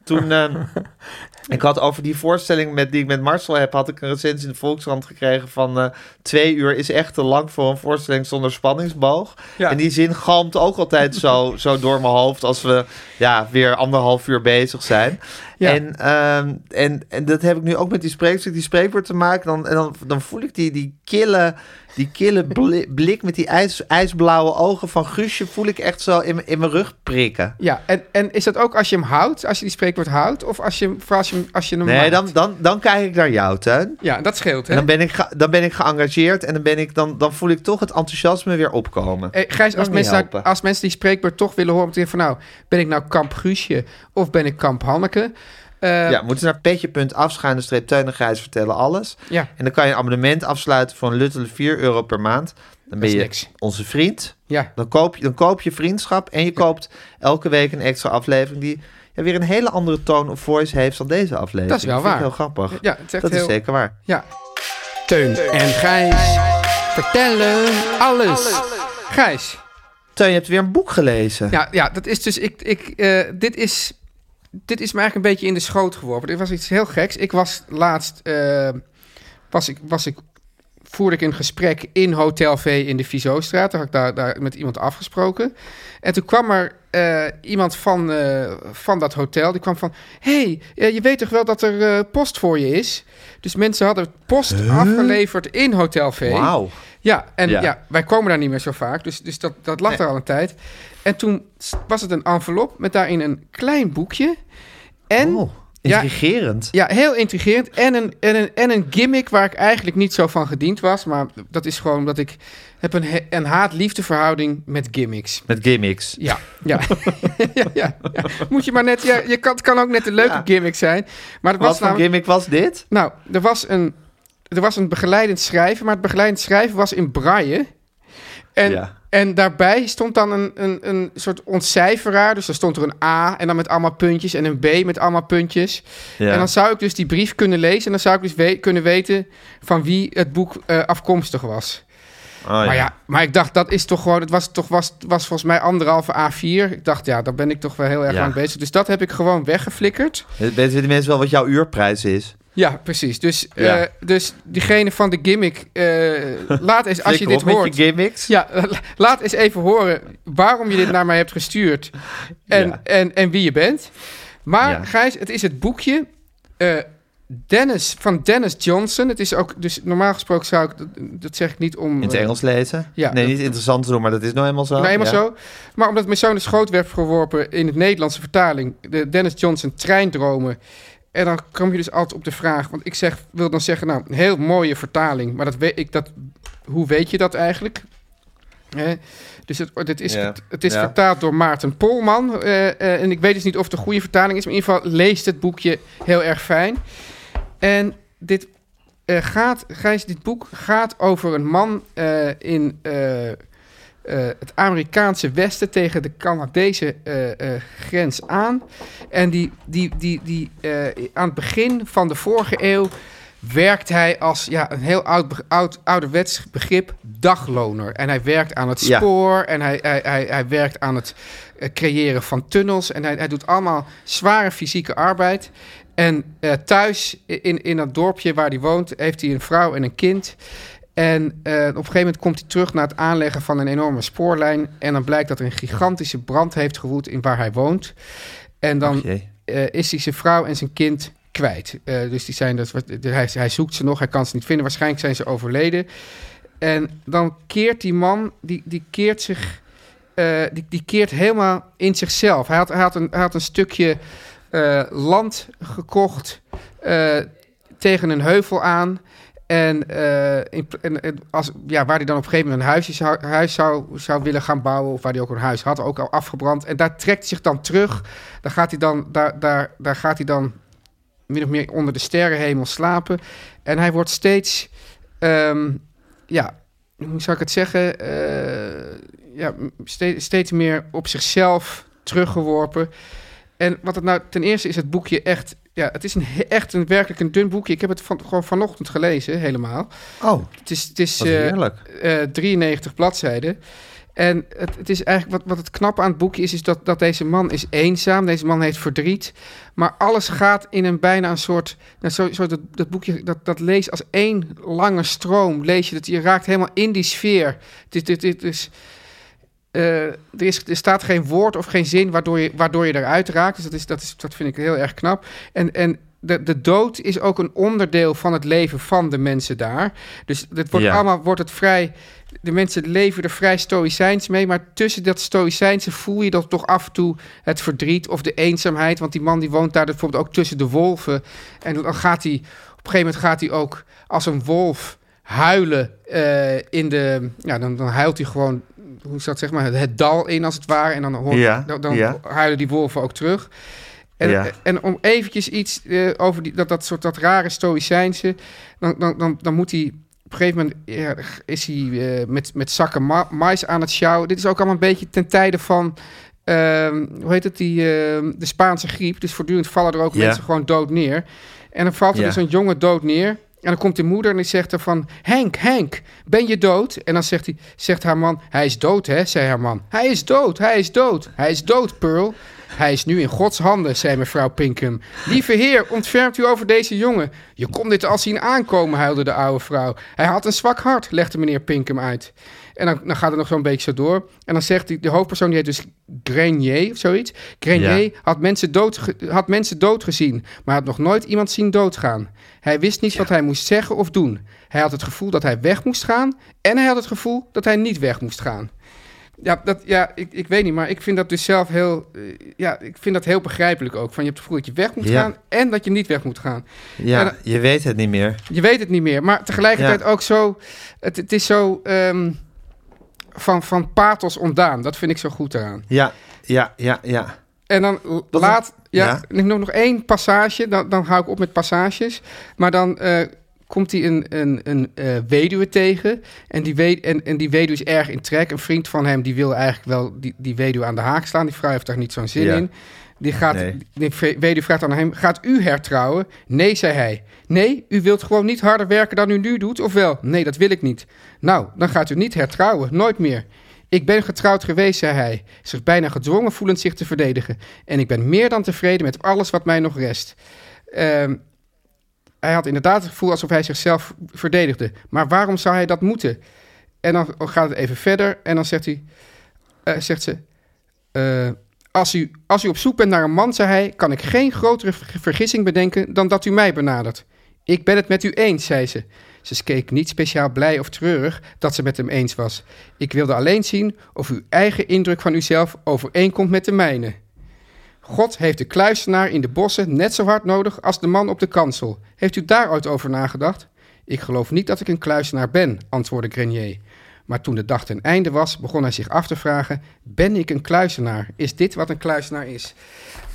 toen, eh, ik had over die voorstelling met, die ik met Marcel heb, had ik een recensie in de Volkskrant gekregen van eh, twee uur is echt te lang voor een voorstelling zonder spanningsboog. Ja. En die zin galmt ook altijd zo, zo door mijn hoofd als we ja, weer anderhalf uur bezig zijn. Ja. En, ehm, en, en dat heb ik nu ook met die spreekstuk, die spreekwoord te maken. Dan, en dan, dan voel ik die, die kille, die kille bli- blik met die ijs, ijsblauwe ogen van Guusje, voel ik echt zo in, mijn- in mijn rug prikken. Ja, en, en is dat ook als je hem houdt, als je die spreekwoord houdt, of als je, als je, als je hem Nee, maakt? dan, dan, dan kijk ik naar jou, Tuin. Ja, dat scheelt, hè? En dan ben ik, ge- dan ben ik geëngageerd en dan, ben ik, dan, dan voel ik toch het enthousiasme weer opkomen. Hey, Gijs, als mensen, nou- als mensen die spreekbeurt toch willen horen, van nou, ben ik nou kamp Guusje of ben ik kamp Hanneke? Eh, ja, moeten ze naar petje.afschuine streep Teun en Gijs vertellen alles. ja, En dan kan je een abonnement afsluiten voor een luttele 4 euro per maand. Dan ben je niks. onze vriend. ja. Dan koop, je, dan koop je vriendschap en je koopt elke week een extra aflevering die ja, weer een hele andere tone of voice heeft dan deze aflevering. Dat is wel vind ik waar. heel grappig. Ja, het is echt dat heel... is zeker waar. Ja. Teun en Gijs vertellen alles. Gijs, Teun, je hebt weer een boek gelezen. ja, ja dat is dus... Ik, ik, eh, dit, is, dit is me eigenlijk een beetje in de schoot geworpen. Dit was iets heel geks. Ik was laatst... eh, was ik, was ik, voerde ik een gesprek in Hotel V in de Vizostraat. Daar had ik daar, daar met iemand afgesproken. En toen kwam er eh, iemand van, eh, van dat hotel. Die kwam van... hey, je weet toch wel dat er post voor je is? Dus mensen hadden post afgeleverd in Hotel V. Wauw. Ja, en ja. Ja. wij komen daar niet meer zo vaak. Dus, dus dat, dat lag er al een tijd. En toen was het een envelop met daarin een klein boekje. En Oh, ja, intrigerend. ja, heel intrigerend. En een, en, een, en een gimmick waar ik eigenlijk niet zo van gediend was. Maar dat is gewoon dat ik heb een, een haat-liefde verhouding met gimmicks. Met gimmicks. Ja, ja. ja, ja, ja. Moet je maar net... Ja, je kan, het kan ook net een leuke gimmick zijn. Maar het Wat was voor namelijk... gimmick was dit? Nou, er was een, er was een begeleidend schrijven, maar het begeleidend schrijven was in braille. En, Ja. en daarbij stond dan een, een, een soort ontcijferaar. Dus er stond er een A en dan met allemaal puntjes en een B met allemaal puntjes. Ja. En dan zou ik dus die brief kunnen lezen en dan zou ik dus we- kunnen weten van wie het boek eh, afkomstig was. Oh, Maar ja, maar ik dacht, dat is toch gewoon, het was, toch, was, was volgens mij anderhalve A4. Ik dacht, ja, daar ben ik toch wel heel erg Ja. aan bezig. Dus dat heb ik gewoon weggeflikkerd. Weten die mensen wel wat jouw uurprijs is? Ja, precies. Dus, Ja. eh, dus diegene van de gimmick, eh, laat eens, als je dit hoort... met je gimmicks. Ja, la- laat eens even horen waarom je dit naar mij hebt gestuurd en, Ja. en, en wie je bent. Maar Ja. Gijs, het is het boekje eh, Dennis, van Dennis Johnson. Het is ook, dus normaal gesproken zou ik, dat, dat zeg ik niet om... In het Engels lezen? Ja, nee, dat- niet interessant te doen, maar dat is nou helemaal zo. nou, eenmaal zo. Maar omdat mijn zoon de schoot werd verworpen in het Nederlandse vertaling, de Dennis Johnson treindromen. En dan kom je dus altijd op de vraag, want ik zeg, wil dan zeggen, nou, een heel mooie vertaling, maar dat weet ik dat, hoe weet je dat eigenlijk? Hè? Dus het, het is, Ja. het is Ja. vertaald door Maarten Polman. eh, eh, en ik weet dus niet of het een goede vertaling is. Maar in ieder geval leest het boekje heel erg fijn. En dit, eh, gaat, Gijs, dit boek gaat over een man in eh, het Amerikaanse Westen tegen de Canadese eh, eh, grens aan. En die, die, die, die, aan het begin van de vorige eeuw werkt hij als ja, een heel oud, oud, ouderwets begrip dagloner. En hij werkt aan het Ja. spoor en hij, hij, hij, hij werkt aan het creëren van tunnels. En hij, hij doet allemaal zware fysieke arbeid. En thuis in, in dat dorpje waar hij woont, heeft hij een vrouw en een kind. En eh, op een gegeven moment komt hij terug naar het aanleggen van een enorme spoorlijn. En dan blijkt dat er een gigantische brand heeft gewoed in waar hij woont. En dan eh, is hij zijn vrouw en zijn kind kwijt. Eh, dus die zijn wat- hij, hij zoekt ze nog, hij kan ze niet vinden. Waarschijnlijk zijn ze overleden. En dan keert die man, die, die keert zich, die, die keert helemaal in zichzelf. Hij had, hij had, een, hij had een stukje land gekocht tegen een heuvel aan. En, eh, en, en als, ja, waar hij dan op een gegeven moment een huisje zou, huis zou, zou willen gaan bouwen, of waar hij ook een huis had, ook al afgebrand. En daar trekt hij zich dan terug. Daar gaat hij dan, daar, daar, daar gaat hij dan min of meer onder de sterrenhemel slapen. En hij wordt steeds, ehm, ja, hoe zou ik het zeggen? Eh, ja, steeds, steeds meer op zichzelf teruggeworpen. En wat het nou, ten eerste is het boekje echt, ja, het is een, echt een werkelijk een dun boekje. Ik heb het van, gewoon vanochtend gelezen, helemaal. Oh, Het is, het is dat is eh, heerlijk. eh, 93 bladzijden. En het, het is eigenlijk wat, wat het knappe aan het boekje is, is dat, dat deze man is eenzaam. Deze man heeft verdriet. Maar alles gaat in een bijna een soort. Nou, zo, zo dat, dat boekje, dat, dat lees als één lange stroom. Lees je dat je raakt helemaal in die sfeer. Dit, dit, dit is. Eh, er, is, er staat geen woord of geen zin waardoor je, waardoor je eruit raakt. Dus dat, is, dat, is, dat vind ik heel erg knap. En, en de, de dood is ook een onderdeel van het leven van de mensen daar. Dus het wordt Ja. allemaal wordt het vrij. De mensen leven er vrij stoïcijns mee. Maar tussen dat stoïcijnse voel je dat toch af en toe het verdriet of de eenzaamheid. Want die man die woont daar bijvoorbeeld ook tussen de wolven. En dan gaat hij. Op een gegeven moment gaat hij ook als een wolf huilen eh, in de. Ja, dan, dan huilt hij gewoon. Hoe is dat zeg maar? Het, dal in als het ware. En dan, hoor, Ja, dan, dan ja. huilen die wolven ook terug. En, Ja. en om eventjes iets eh, over die, dat, dat soort dat rare stoïcijnse, dan, dan, dan, dan moet hij op een gegeven moment ja, is hij eh, met, met zakken ma mais aan het sjouwen. Dit is ook allemaal een beetje ten tijde van, ehm, hoe heet het, die, ehm, de Spaanse griep. Dus voortdurend vallen er ook Ja. mensen gewoon dood neer. En dan valt er Ja. dus een jongen dood neer. En dan komt die moeder en die zegt er van... Henk, Henk, ben je dood? En dan zegt, hij, zegt haar man... Hij is dood, hè, zei haar man. Hij is dood, hij is dood. Hij is dood, Pearl. Hij is nu in Gods handen, zei mevrouw Pinkham. Lieve heer, ontfermt u over deze jongen. Je kon dit al zien aankomen, huilde de oude vrouw. Hij had een zwak hart, legde meneer Pinkham uit. En dan, dan gaat het nog zo'n beetje zo door. En dan zegt hij, de hoofdpersoon, die heet dus Grenier of zoiets. Grenier Ja. had, mensen dood, had mensen dood gezien, maar had nog nooit iemand zien doodgaan. Hij wist niet wat hij moest zeggen of doen. Hij had het gevoel dat hij weg moest gaan en hij had het gevoel dat hij niet weg moest gaan. Ja, dat, ja ik, ik weet niet, maar ik vind dat dus zelf heel, eh, ja, ik vind dat heel begrijpelijk ook. Van je hebt het gevoel dat je weg moet Ja. gaan en dat je niet weg moet gaan. Ja, En je weet het niet meer. Je weet het niet meer, maar tegelijkertijd Ja. ook zo, het, het is zo ehm, van, van pathos ontdaan. Dat vind ik zo goed eraan. Ja, ja, ja, ja. En dan Dat laat, ja, ja. ik nog nog één passage, dan, dan hou ik op met passages. Maar dan eh, komt hij een, een, een eh, weduwe tegen. En die, we, en, en die weduwe is erg in trek. Een vriend van hem die wil eigenlijk wel die, die weduwe aan de haak slaan. Die vrouw heeft daar niet zo'n zin Ja. in. Die, gaat, Nee. weduwe vraagt aan hem, gaat u hertrouwen? Nee, zei hij. Nee, u wilt gewoon niet harder werken dan u nu doet, of wel? Nee, dat wil ik niet. Nou, dan gaat u niet hertrouwen, nooit meer. Ik ben getrouwd geweest, zei hij, zich bijna gedwongen voelend zich te verdedigen. En ik ben meer dan tevreden met alles wat mij nog rest. Ehm, hij had inderdaad het gevoel alsof hij zichzelf verdedigde. Maar waarom zou hij dat moeten? En dan gaat het even verder en dan zegt, hij, eh, zegt ze... eh, als, u, als u op zoek bent naar een man, zei hij, kan ik geen grotere ver- vergissing bedenken dan dat u mij benadert. Ik ben het met u eens, zei ze. Ze keek niet speciaal blij of treurig dat ze met hem eens was. Ik wilde alleen zien of uw eigen indruk van uzelf overeenkomt met de mijne. God heeft de kluisenaar in de bossen net zo hard nodig als de man op de kansel. Heeft u daar ooit over nagedacht? Ik geloof niet dat ik een kluisenaar ben, antwoordde Grenier. Maar toen de dag ten einde was, begon hij zich af te vragen: Ben ik een kluizenaar? Is dit wat een kluizenaar is?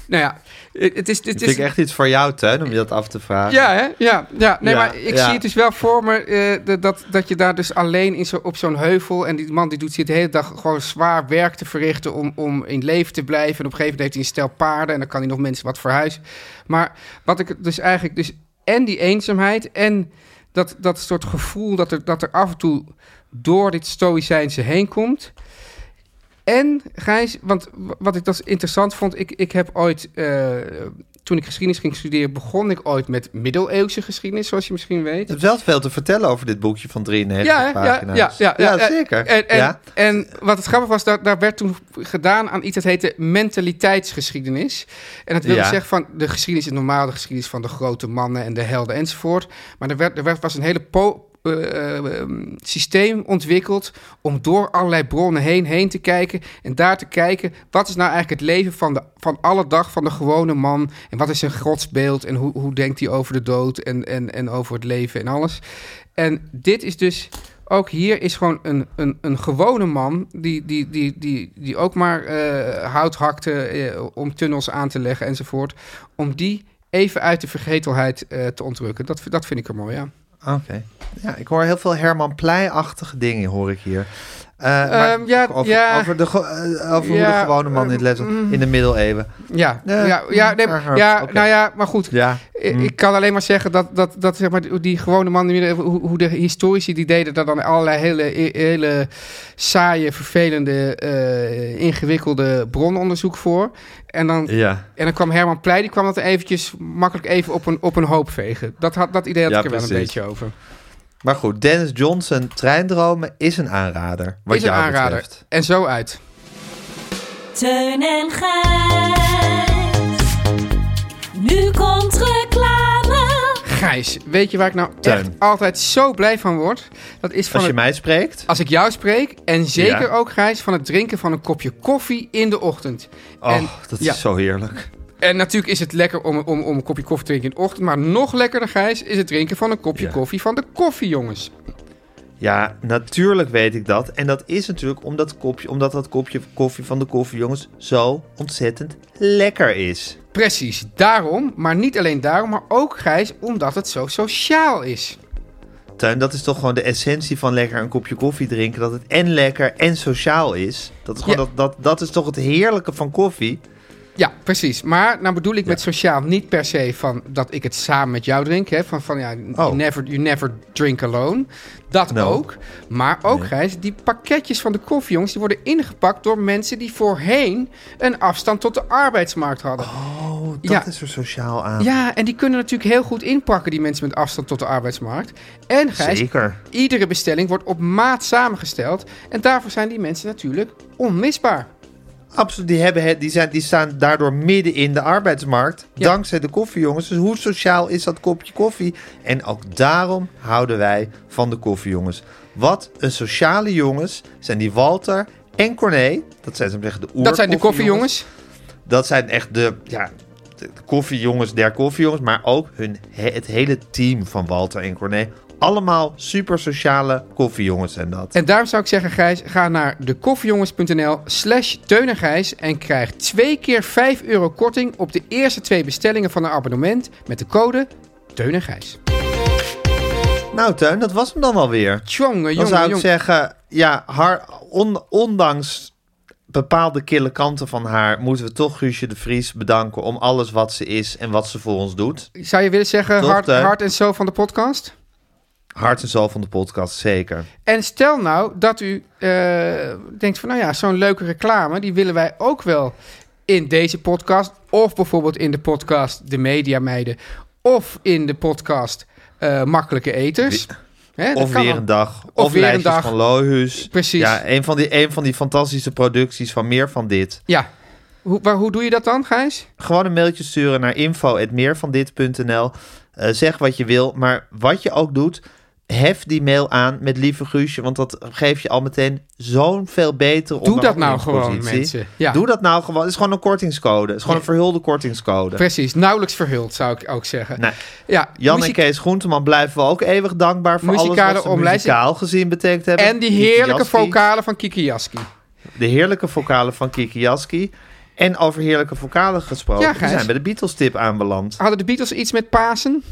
Nou ja, het is. Het is vind ik echt iets voor jou, Teun, om je dat af te vragen. ja, hè? Ja, ja. Nee, Ja, maar ik ja. zie het dus wel voor me de- dat, dat je daar dus alleen in zo, op zo'n heuvel... en die man die doet zit de hele dag gewoon zwaar werk te verrichten... om, om in leven te blijven. En op een gegeven moment heeft hij een stel paarden... en dan kan hij nog mensen wat verhuizen. Maar wat ik dus eigenlijk... Dus en die eenzaamheid en dat, dat soort gevoel... Dat er, dat er af en toe door dit stoïcijnse heen komt... En Gijs, want wat ik dat interessant vond, ik, ik heb ooit, eh, toen ik geschiedenis ging studeren, begon ik ooit met middeleeuwse geschiedenis, zoals je misschien weet. Je hebt wel veel te vertellen over dit boekje van 93 Ja, pagina's. ja, ja, ja, ja. zeker. En, en, ja. en wat het grappige was, daar, daar werd toen gedaan aan iets dat heette mentaliteitsgeschiedenis. En dat wilde Ja. zeggen van, de geschiedenis de geschiedenis van de grote mannen en de helden enzovoort. Maar er, werd, er werd, was een hele po- eh, eh, ehm, systeem ontwikkeld om door allerlei bronnen heen, heen te kijken. En daar te kijken, wat is nou eigenlijk het leven van, de, van alle dag van de gewone man? En wat is zijn godsbeeld? En hoe, hoe denkt hij over de dood en, en, en over het leven en alles? En dit is dus ook hier is gewoon een, een, een gewone man die, die, die, die, die ook maar eh, hout hakte eh, om tunnels aan te leggen enzovoort. Om die even uit de vergetelheid te ontrukken. Dat, dat vind ik er mooi aan. Oké. Ja, ik hoor heel veel Herman Pleij-achtige dingen, hoor ik hier. Eh, Ehm, ja, over, ja. over, de, eh, over hoe Ja, de gewone man in het leven mm. in de middeleeuwen. Ja, Ja, ja, ja, nee, ja nou ja, maar goed. Ja. Mm. Ik kan alleen maar zeggen dat, dat, dat zeg maar, die- gewone man, die- hoe, hoe de historici die deden daar dan allerlei hele, hele saaie, vervelende, eh, ingewikkelde brononderzoek voor. En dan, Ja. en dan kwam Herman Pleij, die kwam dat eventjes makkelijk even op een, op een hoop vegen. Dat, had, dat idee had ik er wel een beetje over. Maar goed, Dennis Johnson, Treindromen, is een aanrader. Wat Is een jou aanrader. betreft. En zo uit. Teun en Gijs. Nu komt reclame. Gijs, weet je waar ik nou Teun. echt altijd zo blij van word? Dat is van Als je het mij spreekt. Als ik jou spreek, en zeker Ja. ook Gijs, van het drinken van een kopje koffie in de ochtend. Oh, en, dat ja. is zo heerlijk. En natuurlijk is het lekker om, om, om een kopje koffie te drinken in de ochtend. Maar nog lekkerder, Gijs, is het drinken van een kopje Ja. koffie van de koffiejongens. Ja, natuurlijk weet ik dat. En dat is natuurlijk omdat, kopje, omdat dat kopje koffie van de koffiejongens zo ontzettend lekker is. Precies, daarom, maar niet alleen daarom, maar ook Gijs, omdat het zo sociaal is. Tuin, dat is toch gewoon de essentie van lekker een kopje koffie drinken. Dat het en lekker en sociaal is. Dat is, gewoon Ja. dat, dat, dat is toch het heerlijke van koffie. Ja, precies. Maar nou bedoel ik Ja. met sociaal niet per se van dat ik het samen met jou drink. Hè? Van, van ja, you, Oh. never, you never drink alone. Dat No. ook. Maar ook, Nee. Gijs, die pakketjes van de koffiejongens... die worden ingepakt door mensen die voorheen een afstand tot de arbeidsmarkt hadden. Oh, dat Ja. is er sociaal aan. Ja, en die kunnen natuurlijk heel goed inpakken, die mensen met afstand tot de arbeidsmarkt. En Gijs, Zeker. iedere bestelling wordt op maat samengesteld. En daarvoor zijn die mensen natuurlijk onmisbaar. Absoluut, die, hebben het, die, zijn, die staan daardoor midden in de arbeidsmarkt. Ja. Dankzij de koffiejongens. Dus hoe sociaal is dat kopje koffie? En ook daarom houden wij van de koffiejongens. Wat een sociale jongens zijn die Walter en Corné. Dat zijn ze zeggen de oer Dat zijn de koffiejongens. Dat zijn echt de, ja, de koffiejongens der koffiejongens. Maar ook hun, he- het hele team van Walter en Corné. Allemaal super sociale koffiejongens zijn dat. En daarom zou ik zeggen, Gijs, ga naar dekoffiejongens.nl slash Teun en Gijs en krijg twee keer 5 euro korting op de eerste twee bestellingen van een abonnement met de code Teun en Gijs. Nou Teun, dat was hem dan alweer. Tjonge, Dan jongen, zou ik zeggen, ja, haar, on- ondanks bepaalde kille kanten van haar, moeten we toch Guusje de Vries bedanken om alles wat ze is en wat ze voor ons doet. Zou je willen zeggen hart, Teun? hart en zo van de podcast? Hart en ziel van de podcast, zeker. En stel nou dat u eh, denkt van, nou ja, zo'n leuke reclame, die willen wij ook wel in deze podcast. Of bijvoorbeeld in de podcast De Media Meiden. Of in de podcast eh, Makkelijke Eters. Of weer al. een dag. Of Of, weer een dag. van Lohuus. Precies. Ja, een van, die, een van die fantastische producties van meer van dit. Ja. Hoe, waar, hoe doe je dat dan, Gijs? Gewoon een mailtje sturen naar info.meervandit.nl. Eh zeg wat je wil, maar wat je ook doet, hef die mail aan met lieve Guusje, want dat geeft je al meteen zo'n veel betere Doe dat nou gewoon, mensen. Ja. Doe dat nou gewoon. Het is gewoon een kortingscode. Het is gewoon Ja. een verhulde kortingscode. Precies, nauwelijks verhuld zou ik ook zeggen. Nee. Ja, Jan muziek- en Kees Groenteman blijven we ook eeuwig dankbaar voor Muzikale alles wat ze muzikaal gezien betekend hebben. En die heerlijke vocalen van Kiki Jaski. De heerlijke vocalen van Kiki Jaski. En over heerlijke vocalen gesproken. Ja, we zijn bij de Beatles tip aanbeland. Hadden de Beatles iets met Pasen?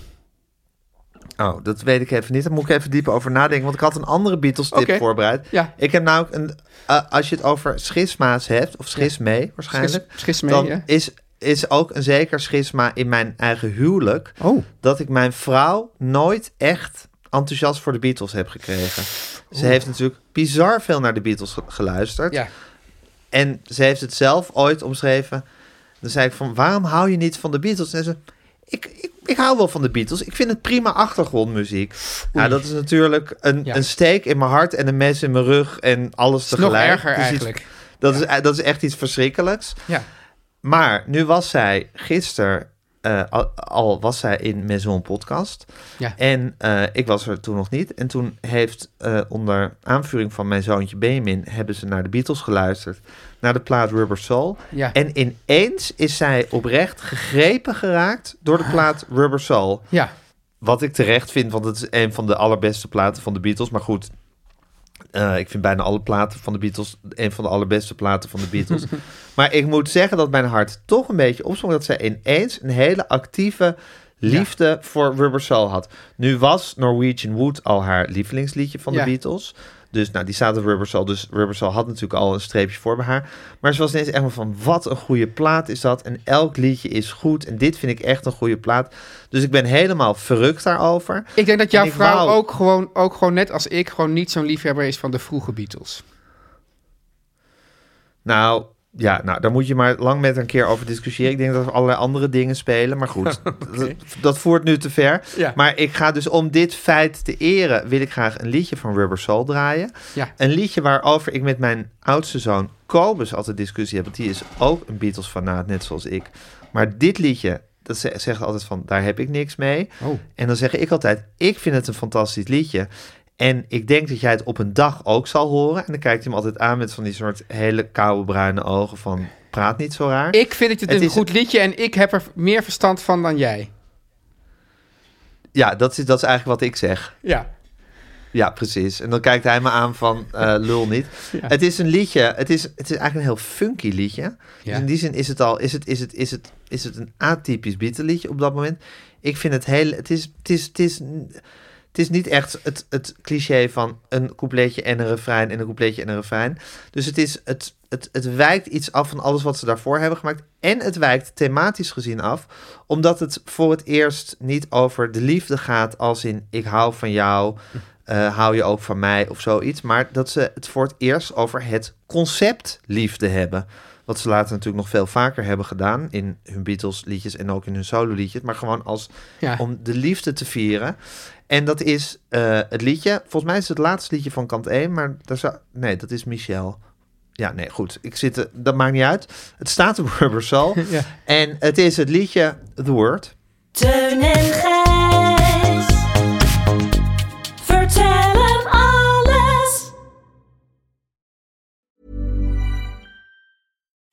Oh, dat weet ik even niet. Daar moet ik even diep over nadenken. Want ik had een andere Beatles tip voorbereid. Ja. Ik heb namelijk een... eh, als je het over schisma's hebt, of schismee waarschijnlijk... Schis- schismee, dan ja. is, is ook een zeker schisma in mijn eigen huwelijk... Oh. dat ik mijn vrouw nooit echt enthousiast voor de Beatles heb gekregen. Ze heeft natuurlijk bizar veel naar de Beatles ge- geluisterd. Ja. En ze heeft het zelf ooit omschreven. Dan zei ik van, waarom hou je niet van de Beatles? En ze, ik, ik, ik hou wel van de Beatles. Ik vind het prima achtergrondmuziek. Nou, dat is natuurlijk een, Ja. een steek in mijn hart en een mes in mijn rug en alles is nog tegelijk. erger iets- eigenlijk. dat, is, dat is echt iets verschrikkelijks. Ja. Maar nu was zij gisteren, eh, al, al was zij in Maison Podcast. Ja. En eh, ik was er toen nog niet. En toen heeft eh, onder aanvuring van mijn zoontje Benjamin... hebben ze naar de Beatles geluisterd. Naar de plaat Rubber Soul. Ja. En ineens is zij oprecht gegrepen geraakt door de plaat Rubber Soul. Ja. Wat ik terecht vind, want het is een van de allerbeste platen van de Beatles. Maar goed, eh, ik vind bijna alle platen van de Beatles een van de allerbeste platen van de Beatles. maar ik moet zeggen dat mijn hart toch een beetje opsprong dat zij ineens een hele actieve liefde voor Rubber Soul had. Nu was Norwegian Wood al haar lievelingsliedje van de. Beatles. Dus nou, die staat op Rubber Soul. Dus Rubber Soul had natuurlijk al een streepje voor bij haar. Maar ze was ineens echt maar van, wat een goede plaat is dat. En elk liedje is goed. En dit vind ik echt een goede plaat. Dus ik ben helemaal verrukt daarover. Ik denk dat jouw vrouw wou- ook, gewoon, ook gewoon net als ik gewoon niet zo'n liefhebber is van de vroege Beatles. Nou, ja, nou, daar moet je maar lang met een keer over discussiëren. Ik denk dat er allerlei andere dingen spelen. Maar goed, dat, dat voert nu te ver. Ja. Maar ik ga dus om dit feit te eren... wil ik graag een liedje van Rubber Soul draaien. Ja. Een liedje waarover ik met mijn oudste zoon Kobus altijd discussie heb. Want die is ook een Beatles-fanaat, net zoals ik. Maar dit liedje, dat ze- zegt altijd van... daar heb ik niks mee. Oh. En dan zeg ik altijd, ik vind het een fantastisch liedje. En ik denk dat jij het op een dag ook zal horen. En dan kijkt hij hem altijd aan met van die soort hele koude bruine ogen van... praat niet zo raar. Ik vind het, Het een is- goed liedje en ik heb er meer verstand van dan jij. Ja, dat is, dat is eigenlijk wat ik zeg. Ja. Ja, precies. En dan kijkt hij me aan van eh, lul niet. Het is een liedje, het is, het is eigenlijk een heel funky liedje. Dus in die zin is het al, is het, is het, is het, is het een atypisch liedje op dat moment. Ik vind het heel, het is, het is, het is, het is niet echt het, het cliché van een coupletje en een refrein en een coupletje en een refrein. Dus het is, het, het, het wijkt iets af van alles wat ze daarvoor hebben gemaakt. En het wijkt thematisch gezien af, omdat het voor het eerst niet over de liefde gaat als in ik hou van jou, eh, hou je ook van mij of zoiets. Maar dat ze het voor het eerst over het concept liefde hebben. Wat ze later natuurlijk nog veel vaker hebben gedaan in hun Beatles liedjes en ook in hun solo liedjes. Maar gewoon als Ja. om de liefde te vieren. En dat is eh, het liedje, volgens mij is het het laatste liedje van kant 1, maar daar zou, nee, dat is Michel. Ja, nee, goed. Ik zit, er- dat maakt niet uit. Het staat op Rubber Soul. Ja. En het is het liedje The Word. Teun en